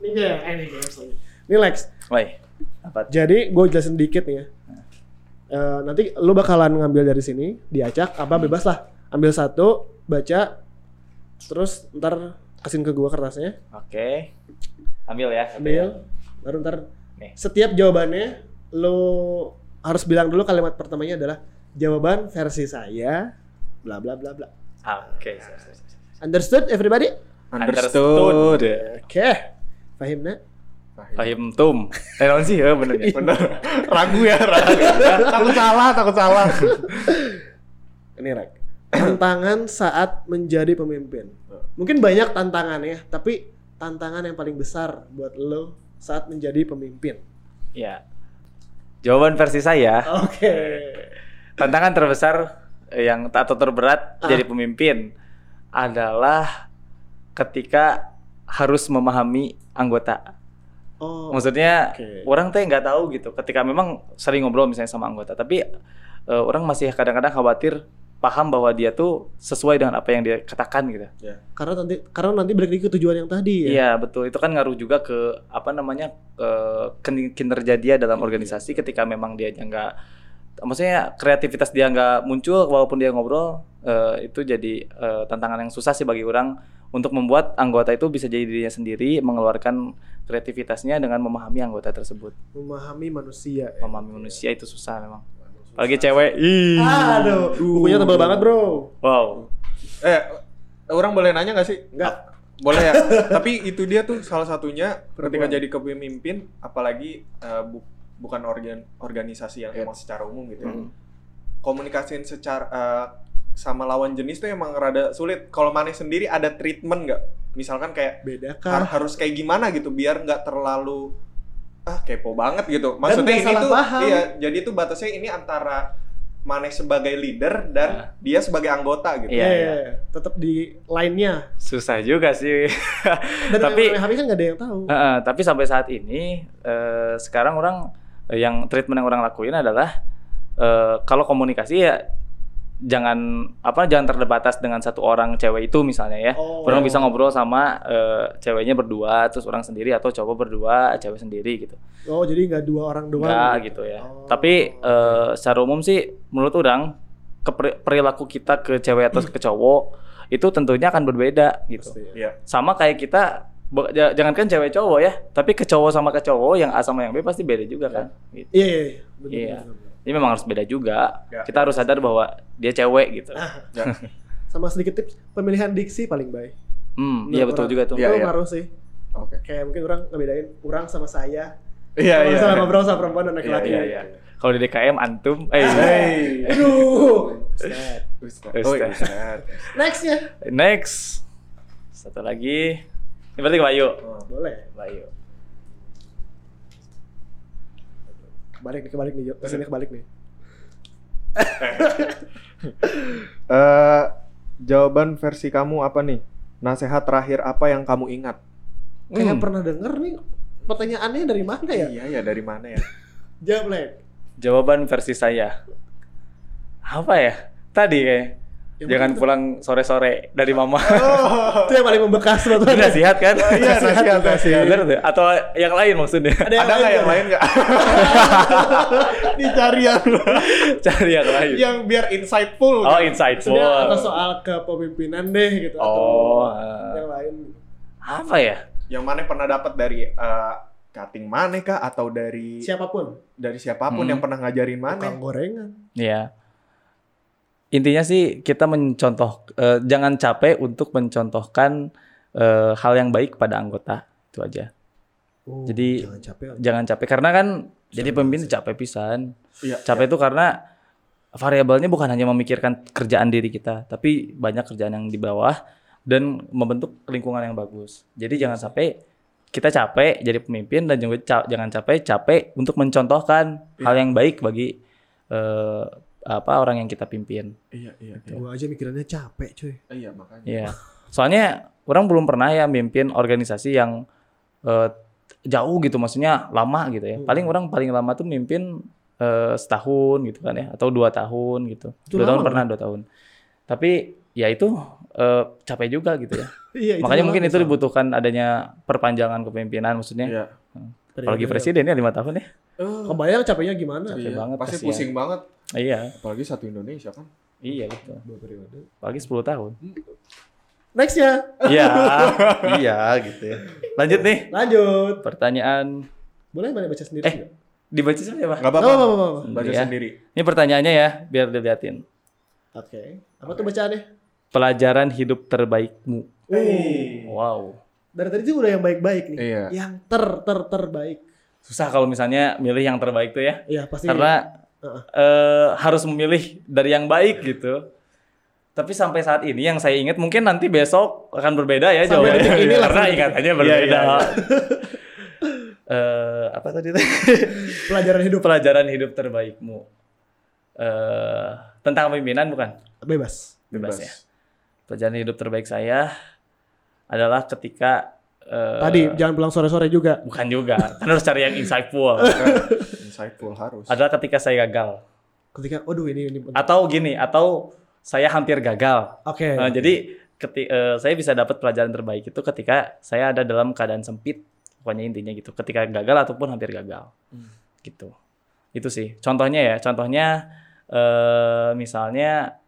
Ini ya. Ini Lex. Woi. Apa? Jadi gue jelasin dikit nih ya. Eh, nanti lu bakalan ngambil dari sini, diacak apa bebas lah. Ambil satu, baca, terus ntar kasihin ke gua kertasnya, Oke. Ambil ya. satu ya. ambil, baru ntar Nih. setiap jawabannya lu harus bilang dulu kalimat pertamanya adalah jawaban versi saya, bla bla bla bla. Oke. siap. Understood everybody? Understood. Oke, paham nak? Fahim tum. Eh non sih ya bener ya. Bener. ragu ya, ragu. takut salah, takut salah. Ini Rek. Tantangan saat menjadi pemimpin. Mungkin banyak tantangannya, tapi tantangan yang paling besar buat lo saat menjadi pemimpin. Ya. Jawaban versi saya, Oke. tantangan terbesar yang atau terberat Ah. jadi pemimpin adalah ketika harus memahami anggota. Oh. Maksudnya oke. orang teh nggak tahu gitu. Ketika memang sering ngobrol misalnya sama anggota, tapi eh, orang masih kadang-kadang khawatir paham bahwa dia tuh sesuai dengan apa yang dia katakan gitu. Karena nanti karena nanti balik lagi ke tujuan yang tadi ya. Iya betul itu kan ngaruh juga ke apa namanya eh, kin- kinerja dia dalam organisasi ketika memang dia nggak maksudnya kreativitas dia nggak muncul walaupun dia ngobrol eh, itu jadi eh, tantangan yang susah sih bagi orang untuk membuat anggota itu bisa jadi dirinya sendiri mengeluarkan kreativitasnya dengan memahami anggota tersebut Memahami manusia. ya. memahami manusia itu susah memang apalagi cewek ih Aduh, bukunya tebal banget, Bro. wow Eh, orang boleh nanya gak sih? Enggak. Boleh ya. Tapi itu dia tuh salah satunya ketika jadi kepemimpin, apalagi eh, bu- bukan organ organisasi yang Iya. emang secara umum gitu. Hmm. Komunikasiin secara eh, sama lawan jenis tuh emang rada sulit. Kalau Maneh sendiri ada treatment nggak misalkan kayak Beda har- harus kayak gimana gitu biar nggak terlalu ah kepo banget gitu. Maksudnya ini salah tuh paham. iya, jadi tuh batasnya ini antara Maneh sebagai leader dan Nah. dia sebagai anggota gitu. Iya, Iya, iya. Tetap di line-nya. Susah juga sih. Dan Tapi- HP kan nggak ada yang tahu. Heeh, tapi sampai saat ini eh, sekarang orang eh, yang treatment yang orang lakuin adalah eh, kalau komunikasi ya jangan apa jangan terbatas dengan satu orang cewek itu misalnya ya. Oh. Orang bisa ngobrol sama eh, ceweknya berdua, terus orang sendiri atau cowok berdua, cewek sendiri gitu. Oh, jadi nggak dua orang doang. Enggak gitu ya. Oh, Tapi eh, secara umum sih menurut orang perilaku kita ke cewek atau ke cowok itu tentunya akan berbeda gitu. Pasti. Iya. Sama kayak kita bo- ja- jangankan cewek cowok ya, tapi ke cowok sama ke cowok yang A sama yang B pasti beda juga kan. Gitu. Iya, iya, iya. Bener, Iya. bener, bener. Ini memang harus beda juga. Ya. Kita harus sadar bahwa dia cewek gitu. Ah, Ya. sama sedikit tips pemilihan diksi paling baik. Hmm, iya betul orang. juga tuh. Iya, Itu iya. ngaruh sih. Oke. Kayak mungkin orang ngebedain orang sama saya. Iya, iya. misalnya ngobrol sama perempuan dan laki-laki. Iya, iya. Kalau di DKM antum, eh Hey. Aduh. Ustaz. Ustaz. Ustaz. Oh, iya, Ustaz. Next ya. next. Satu lagi. Ini berarti ke Bayu. Oh. Boleh. Bayu. Balik nih, kebalik nih. Ke sini kebalik nih. Eh, jawaban versi kamu apa nih? Nasehat terakhir apa yang kamu ingat? Kayak Hmm. pernah denger nih pertanyaannya dari mana ya? Iya ya dari mana ya? Jawab. Jawaban versi saya. Apa ya? Tadi kayak Yang jangan betul. pulang sore-sore dari mama. Oh, Itu yang paling membekas buat Itu nasihat kan? iya nasihat nasihat. Bener tuh? Atau yang lain maksudnya? Ada Ada nggak yang lain nggak? Dicari yang Cari yang lain. yang biar insightful. Oh, gitu. insightful. Maksudnya atau soal kepemimpinan deh gitu Oh, atau eh. yang lain. Apa ya? Yang mana pernah dapat dari eh, cutting mana kah atau dari Siapa pun. dari siapa pun Hmm. yang pernah ngajarin mana? Tukang gorengan. Iya. Intinya sih kita mencontoh, eh, jangan capek untuk mencontohkan eh, hal yang baik pada anggota itu aja. Oh, Jadi- jangan capek. Jangan capek karena kan jadi Sama pemimpin sih. capek pisan. Iya. Capek itu karena variabelnya bukan hanya memikirkan kerjaan diri kita, tapi banyak kerjaan yang di bawah dan membentuk lingkungan yang bagus. Jadi jangan sampai kita capek jadi pemimpin dan juga ca- jangan capek capek untuk mencontohkan hal yang baik bagi eh, apa orang yang kita pimpin. Iya iya iya. Gua aja mikirannya capek, cuy. Iya makanya. Iya. Soalnya orang belum pernah ya mimpin organisasi yang eh, jauh gitu, maksudnya lama gitu ya. Hmm. Paling orang paling lama tuh mimpin eh, setahun gitu kan ya, atau dua tahun gitu. Itu dua tahun lama pernah dua tahun. Tapi ya itu eh, capek juga gitu ya. Iya, Makanya mungkin itu dibutuhkan adanya perpanjangan kepemimpinan, maksudnya. Iya. Apalagi presiden ya lima tahun ya. Oh, Kebayang capeknya gimana? Capek iya. banget, Pasti kasihan. pusing banget. Iya, Apalagi satu Indonesia kan. iya betul. Dua periode. Apalagi 10 tahun. Next ya. Iya, iya gitu ya. Lanjut nih, Lanjut. pertanyaan Boleh mana baca sendiri? Eh, nggak? dibaca siapa? Gak Nggak apa-apa. apa-apa, nggak apa-apa. Baca Ya. sendiri. Ini pertanyaannya ya, biar dilihatin. Oke. Apa tuh bacaannya? Pelajaran hidup terbaikmu. Hey. Wow. Dari tadi tuh udah yang baik-baik nih. Iya. Yang ter ter terbaik. Susah kalau misalnya milih yang terbaik tuh ya. Iya, pasti. Karena Heeh. eh, harus memilih dari yang baik gitu. Tapi sampai saat ini yang saya ingat mungkin nanti besok akan berbeda ya Sampai jawabannya. ini Karena ingatannya Iya, berbeda. iya, iya. Eh, apa tadi? pelajaran hidup Pelajaran hidup terbaikmu. Eh, tentang pemimpinan bukan? bebas. Bebas, ya. Pelajaran hidup terbaik saya adalah ketika eh, Tadi jangan pulang sore-sore juga. bukan juga, kan harus cari yang insightful. Insightful harus. adalah ketika saya gagal. Ketika, waduh ini ini. Atau gini, atau saya hampir gagal. Oke. Eh, jadi keti- eh, saya bisa dapat pelajaran terbaik itu ketika saya ada dalam keadaan sempit. Pokoknya intinya gitu. Ketika gagal ataupun hampir gagal. Hmm. Gitu. Itu sih. Contohnya ya, contohnya eh misalnya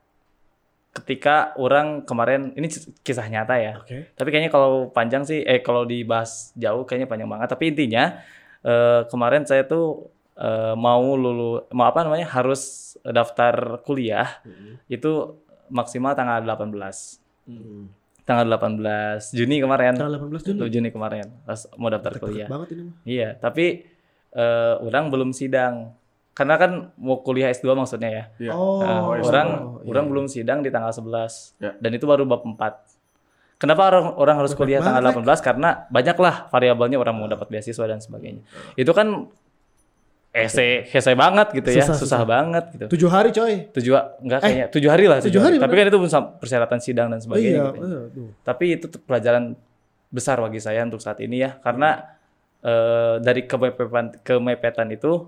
ketika orang kemarin ini kisah nyata ya. Oke. Tapi kayaknya kalau panjang sih, eh kalau dibahas jauh kayaknya panjang banget. Tapi intinya eh, kemarin saya tuh eh, mau lulu, mau apa namanya harus daftar kuliah itu maksimal tanggal 18 Hmm. tanggal 18 Juni kemarin. Tanggal 18 Juni. Juni kemarin pas mau daftar Deket kuliah. banget ini. Iya, tapi eh, orang belum sidang. Karena kan mau kuliah S2 maksudnya ya. Iya. Oh, Eh, oh, orang oh, iya. orang belum sidang di tanggal 11. Ya. Dan itu baru bab 4. Kenapa orang orang harus kuliah tanggal banget, 18? Karena banyaklah variabelnya orang mau dapat beasiswa dan sebagainya. Itu kan ese hese banget gitu ya, Susah, susah, susah. banget gitu. Tujuh hari coy. Tujuh enggak kayaknya tujuh hari lah. tujuh hari, Tapi kan itu persyaratan sidang dan sebagainya. iya. gitu ya. aduh. Tapi itu pelajaran besar bagi saya untuk saat ini ya, karena eh, dari kemepetan kemepetan itu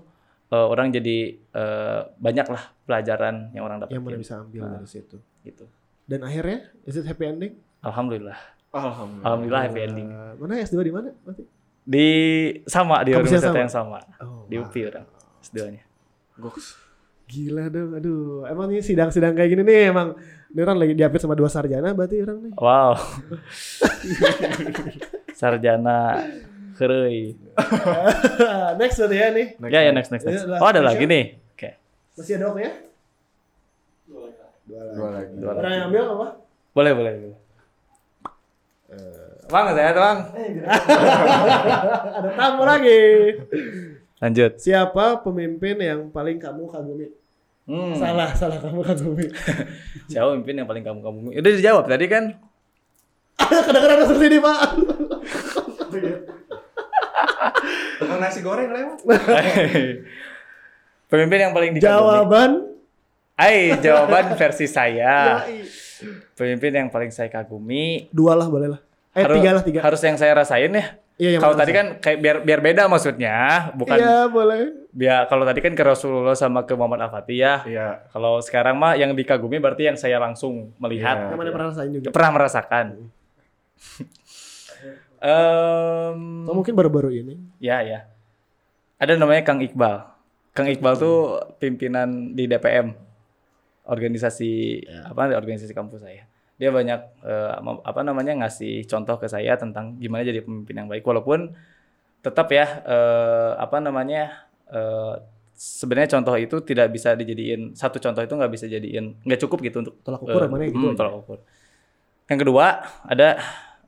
eh, orang jadi eh, banyak lah pelajaran yang orang dapat Yang mana bisa ambil Nah. dari situ. gitu. Dan akhirnya, is it happy ending? Alhamdulillah. Alhamdulillah. Alhamdulillah happy ending. Eh, mana S2 di mana? Berarti? Di sama di Kampus yang universitas sama? yang sama. Oh, Di UPI orang. S2-nya. Goks. Gila dong, aduh. Emang ini sidang-sidang kayak gini nih emang ini orang lagi diapit sama dua sarjana berarti orang nih. Wow. Sarjana kerei. Next berarti ya nih. Next Ya ya next next next. Oh ada lagi nih. Oke. Masih ada waktunya? Dua Dua lagi. Dua Orang yang ambil apa? Boleh boleh. boleh. Bang saya bang. ada tamu lagi. Lanjut. Siapa pemimpin yang paling kamu kagumi? Hmm. Salah, salah kamu kagumi. Siapa pemimpin yang paling kamu kamu? Udah dijawab tadi kan? Kadang-kadang seperti ini pak. Tukang nasi goreng lewat. pemimpin yang paling dikagumi. Jawaban. Ai, jawaban versi saya. Pemimpin yang paling saya kagumi. Dua lah boleh lah. Eh harus, tiga lah tiga. Harus yang saya rasain ya. Iya, yang Kalau tadi kan kayak biar biar beda maksudnya, bukan Iya boleh. biar kalau tadi kan ke Rasulullah sama ke Muhammad Al-Fatih ya. Iya. Kalau sekarang mah yang dikagumi berarti yang saya langsung melihat, Iya. Yang mana pernah rasain juga. pernah merasakan. Em, Atau mungkin baru-baru ini. ya ya. Ada namanya Kang Iqbal. Kang Iqbal tuh pimpinan di DPM. Organisasi apa organisasi kampus saya. Dia banyak eh, apa namanya ngasih contoh ke saya tentang gimana jadi pemimpin yang baik walaupun tetap ya eh, apa namanya eh, sebenarnya contoh itu tidak bisa dijadiin satu contoh itu nggak bisa jadiin nggak cukup gitu untuk Tolak ukur eh, mana gitu. hmm, tolak ukur. Yang kedua ada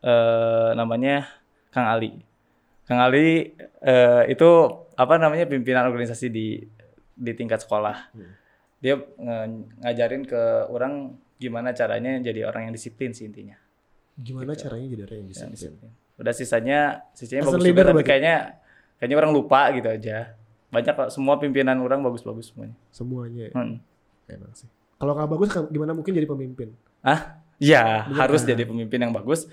eh, namanya Kang Ali. Kang Ali eh, itu apa namanya pimpinan organisasi di di tingkat sekolah. Hmm. Dia nge- ngajarin ke orang gimana caranya jadi orang yang disiplin sih intinya. Gimana caranya jadi orang yang bisa? Yang disiplin. Udah sisanya sisanya As bagus juga tapi kayaknya kayaknya orang lupa gitu aja. Banyak kok semua pimpinan orang bagus-bagus semuanya. Semuanya ya. Hmm. emang sih. Kalau nggak bagus gimana mungkin jadi pemimpin? Ah, ya Bener harus kan? jadi pemimpin yang bagus.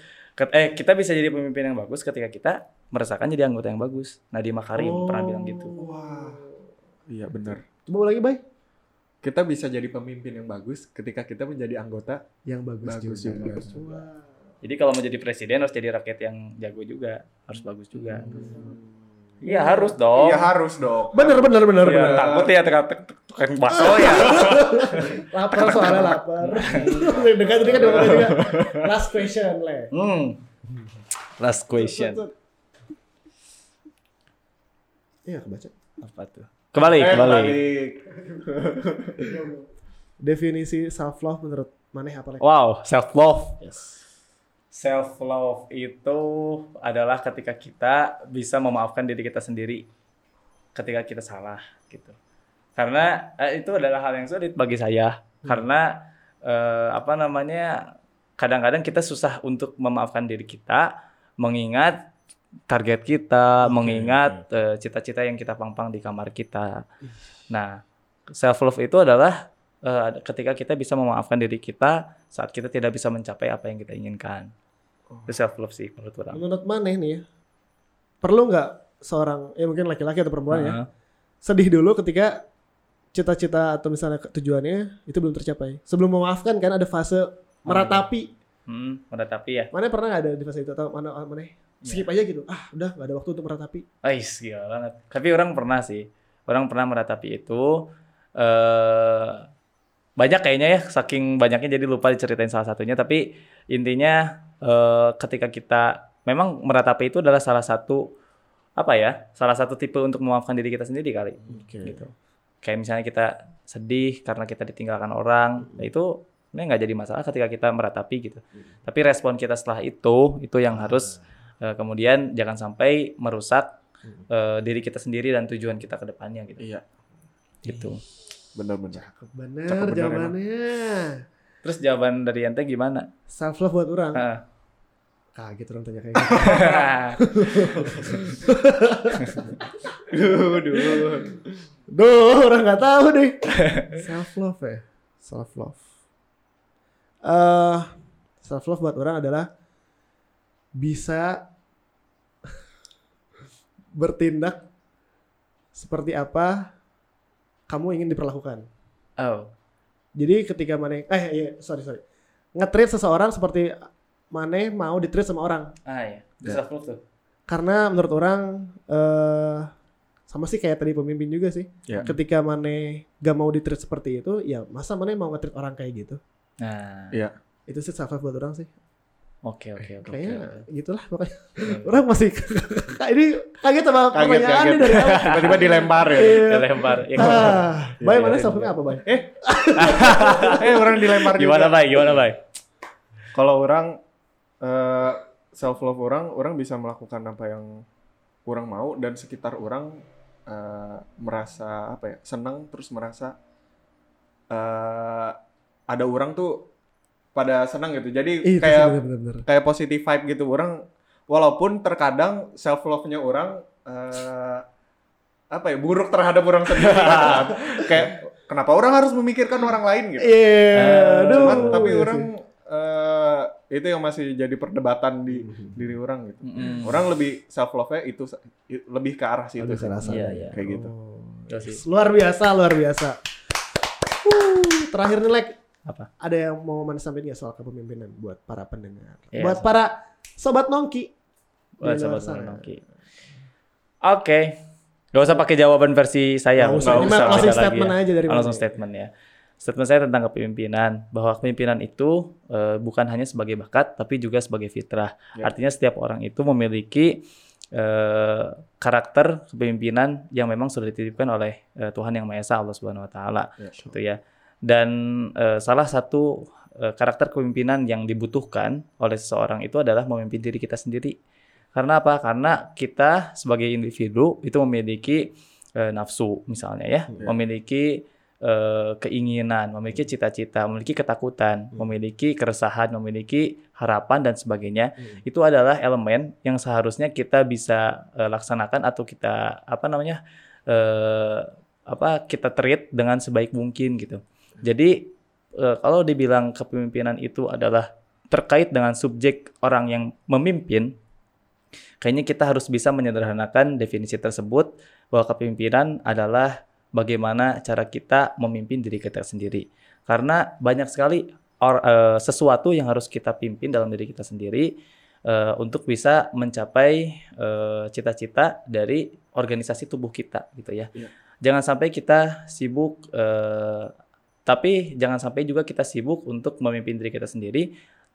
Eh, kita bisa jadi pemimpin yang bagus ketika kita merasakan jadi anggota yang bagus. Nadiem Makarim Oh. pernah bilang gitu. Wah. Iya benar. Coba lagi, Bay. Kita bisa jadi pemimpin yang bagus ketika kita menjadi anggota. Yang bagus, Bagus juga. juga. Jadi kalau mau jadi presiden harus jadi rakyat yang jago juga, harus bagus juga. Iya harus dong. Iya harus dong. Bener, bener, bener, Iya, bener. takut ya tukang tukang bakso ya. Lapar soalnya lapar. Dekat tadi kan udah juga. Last question, Le. Hmm. Last question. Iya, kebaca. Apa tuh? Kembali, Eh, kembali. Definisi self love menurut Maneh apa, Le? Wow, self love. Yes. Self love itu adalah ketika kita bisa memaafkan diri kita sendiri ketika kita salah gitu. Karena eh, itu adalah hal yang sulit bagi saya karena eh, apa namanya kadang-kadang kita susah untuk memaafkan diri kita mengingat target kita, mengingat eh, cita-cita yang kita pang-pang di kamar kita. Nah, self love itu adalah eh, ketika kita bisa memaafkan diri kita saat kita tidak bisa mencapai apa yang kita inginkan. Itu self love sih menurut orang. Menurut Maneh nih ya, perlu nggak seorang, ya mungkin laki-laki atau perempuan ya, Heeh. sedih dulu ketika cita-cita atau misalnya tujuannya itu belum tercapai. Sebelum memaafkan kan ada fase meratapi. Hmm, menetapi ya. Mana pernah nggak ada di fase itu atau mana mana skip aja gitu. Ah, udah nggak ada waktu untuk meratapi. Ais, gila banget. Tapi orang pernah sih. Orang pernah meratapi itu. eh banyak kayaknya ya, saking banyaknya jadi lupa diceritain salah satunya. Tapi intinya eh ketika kita memang meratapi itu adalah salah satu apa ya? Salah satu tipe untuk memaafkan diri kita sendiri kali. Oke. Gitu. Kayak misalnya kita sedih karena kita ditinggalkan orang, nah itu ini nggak jadi masalah ketika kita meratapi gitu. Tapi respon kita setelah itu, itu yang harus eh, kemudian jangan sampai merusak eh, diri kita sendiri dan tujuan kita ke depannya gitu. Iya. Gitu. Benar-benar. Bener Cakep bener jawabannya. Terus jawaban dari ente gimana? Self love buat orang. Heeh. Kaget orang tanya kayak gitu. Duh, duh. Duh, orang nggak tahu deh. self love ya, self love. Eh, self love buat orang adalah bisa bertindak seperti apa kamu ingin diperlakukan. oh. Jadi ketika mana eh iya, sorry sorry. Nge-treat seseorang seperti mana mau di-treat sama orang. Ah ya. Ya. Self love tuh. Karena menurut orang eh sama sih kayak tadi pemimpin juga sih. Ya. Ketika mana gak mau di-treat seperti itu, ya masa mana mau nge-treat orang kayak gitu. Nah. Iya. Itu sih self love buat orang sih. Oke oke oke. Kayaknya gitulah pokoknya. orang masih ini kaget sama Kaget, pertanyaan kaget. dari awal. Tiba-tiba dilempar ya. Iya. Dilempar. Ya, Ah, Bay Iya, mana iya, self love apa, Bay? Eh, eh orang dilempar Gimana juga. bay? Gimana bay? Kalau orang eh, self love orang, orang bisa melakukan apa yang orang mau dan sekitar orang eh, merasa apa ya senang terus merasa eh, ada orang tuh pada senang gitu. Jadi Itu sih kayak bener-bener. kayak positive vibe gitu orang walaupun terkadang self love nya orang eh, apa ya buruk terhadap orang sendiri gitu kan. kayak kenapa orang harus memikirkan orang lain gitu Iya, Eh, aduh. cuman tapi Iya orang sih. eh, itu yang masih jadi perdebatan di Mhm. diri orang gitu Mm-mm. orang lebih self love nya itu lebih ke arah situ Lebih sih. Iya, iya. kayak gitu Oh. Iya sih. Luar biasa, luar biasa. Uh, terakhir nih, Lek. Apa? Ada yang mau mana sampaikan nggak soal kepemimpinan buat para pendengar? Iya. Buat para sobat nongki. Buat sobat sana. Oke. Oke. Gak usah pakai jawaban versi saya. Nggak usah. Closing beda lagi statement aja dari Oh, langsung mana? statement ya. Statement saya tentang kepemimpinan bahwa kepemimpinan itu eh, bukan hanya sebagai bakat tapi juga sebagai fitrah. Ya. Artinya setiap orang itu memiliki eh, karakter kepemimpinan yang memang sudah dititipkan oleh eh, Tuhan yang Maha Esa Allah Subhanahu wa taala Ya. gitu ya. Dan eh, salah satu eh, karakter kepemimpinan yang dibutuhkan oleh seseorang itu adalah memimpin diri kita sendiri. Karena apa? Karena kita sebagai individu itu memiliki eh, nafsu misalnya ya, Ya. memiliki eh, keinginan, memiliki cita-cita, memiliki ketakutan, memiliki keresahan, memiliki harapan dan sebagainya. Hmm. Itu adalah elemen yang seharusnya kita bisa eh, laksanakan atau kita apa namanya? eh, apa kita treat dengan sebaik mungkin gitu. Jadi eh, kalau dibilang kepemimpinan itu adalah terkait dengan subjek orang yang memimpin, kayaknya kita harus bisa menyederhanakan definisi tersebut bahwa kepemimpinan adalah bagaimana cara kita memimpin diri kita sendiri. Karena banyak sekali or- eh, sesuatu yang harus kita pimpin dalam diri kita sendiri eh, untuk bisa mencapai cita-cita dari organisasi tubuh kita gitu ya. Iya. Jangan sampai kita sibuk eh, tapi jangan sampai juga kita sibuk untuk memimpin diri kita sendiri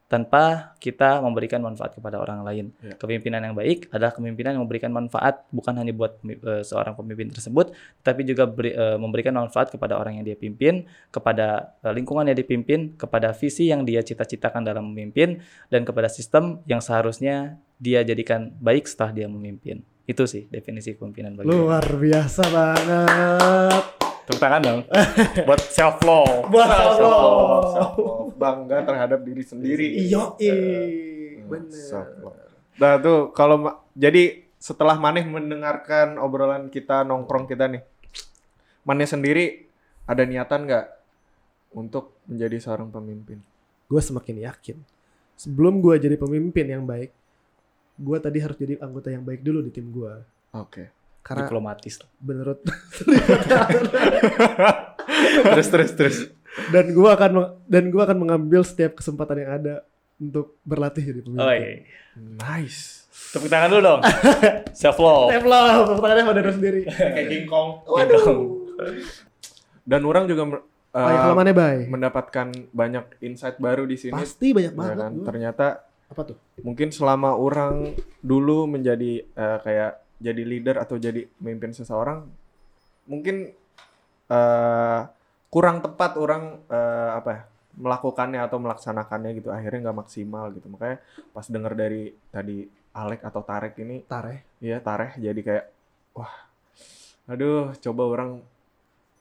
tanpa kita memberikan manfaat kepada orang lain. Ya. Kepemimpinan yang baik adalah kepemimpinan yang memberikan manfaat bukan hanya buat eh, seorang pemimpin tersebut, tapi juga beri- eh, memberikan manfaat kepada orang yang dia pimpin, kepada eh, lingkungan yang dipimpin, kepada visi yang dia cita-citakan dalam memimpin, dan kepada sistem yang seharusnya dia jadikan baik setelah dia memimpin. Itu sih definisi kepemimpinan bagi. Luar biasa banget. Tepuk tangan dong. buat self love. Buat Self love, self love. bangga terhadap diri sendiri Iyo, Hmm, bener. self love. Nah tuh kalau jadi setelah Maneh mendengarkan obrolan kita nongkrong kita nih, Maneh sendiri ada niatan nggak untuk menjadi seorang pemimpin? Gue semakin yakin. Sebelum gue jadi pemimpin yang baik, gue tadi harus jadi anggota yang baik dulu di tim gue. Oke. Karena Diplomatis. menurut terus terus terus. dan gue akan dan gue akan mengambil setiap kesempatan yang ada untuk berlatih jadi pemimpin. Oh, iya. Nice. Tepuk tangan dulu dong. self love. Step lah, pertanyaannya pada diri sendiri. Kayak King Kong. Waduh. Dan orang juga uh, Oh, ya, bay? mendapatkan banyak insight baru di sini. Pasti banyak Ya banget. kan? gua. Ternyata Apa tuh? mungkin selama orang dulu menjadi eh, kayak jadi leader atau jadi pemimpin seseorang mungkin eh, kurang tepat orang eh, apa ya melakukannya atau melaksanakannya gitu akhirnya nggak maksimal gitu makanya pas dengar dari tadi Alek atau Tarek ini Tare. Iya tareh jadi kayak wah aduh coba orang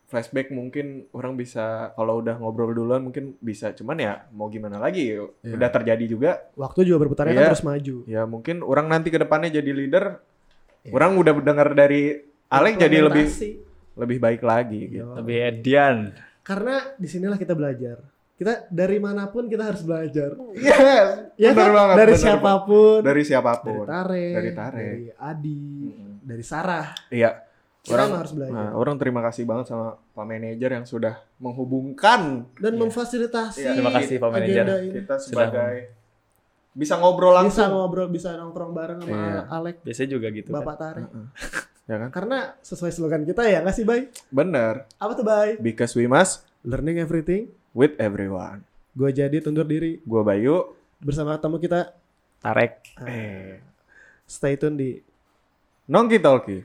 flashback mungkin orang bisa kalau udah ngobrol duluan mungkin bisa cuman ya mau gimana lagi Iya. udah terjadi juga Waktu juga berputarnya kan Iya. terus maju. ya mungkin orang nanti ke depannya jadi leader Iya. orang udah dengar dari Alek jadi lebih lebih baik lagi gitu. Yo. Lebih edian. Karena di sinilah kita belajar. Kita dari mana pun kita harus belajar. Yes, Ya bener kan? banget. dari bener siapa pun. banget. Dari Dari siapa pun. Tare. Dari Tare. Dari Adi. Mm-mm. Dari Sarah. Iya. Kita Orang harus belajar. Nah, orang terima kasih banget sama Pak Manajer yang sudah menghubungkan Dan Iya. memfasilitasi Iya. Terima kasih, Pak Manajer. kita sebagai bisa ngobrol Bisa langsung. ngobrol, bisa nongkrong bareng sama Iya. Alek, Biasanya juga gitu Bapak kan. Tare. Heeh. Ya kan? Karena sesuai slogan kita ya nggak sih, Bay? Bener. Apa tuh, Bay? Because we must Learning everything. with everyone. Gue jadi tundur diri Gua Bayu. bersama tamu kita. Tarek. Eh. Stay tune di Nongki Talki.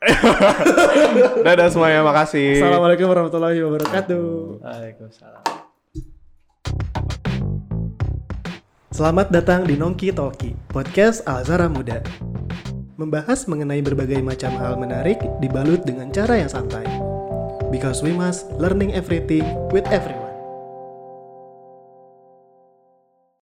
Dadah semuanya, makasih. Assalamualaikum warahmatullahi wabarakatuh. Waalaikumsalam. Selamat datang di Nongki Talki, podcast Alzara Muda. Membahas mengenai berbagai macam hal menarik dibalut dengan cara yang santai. Because we must learning everything with everyone.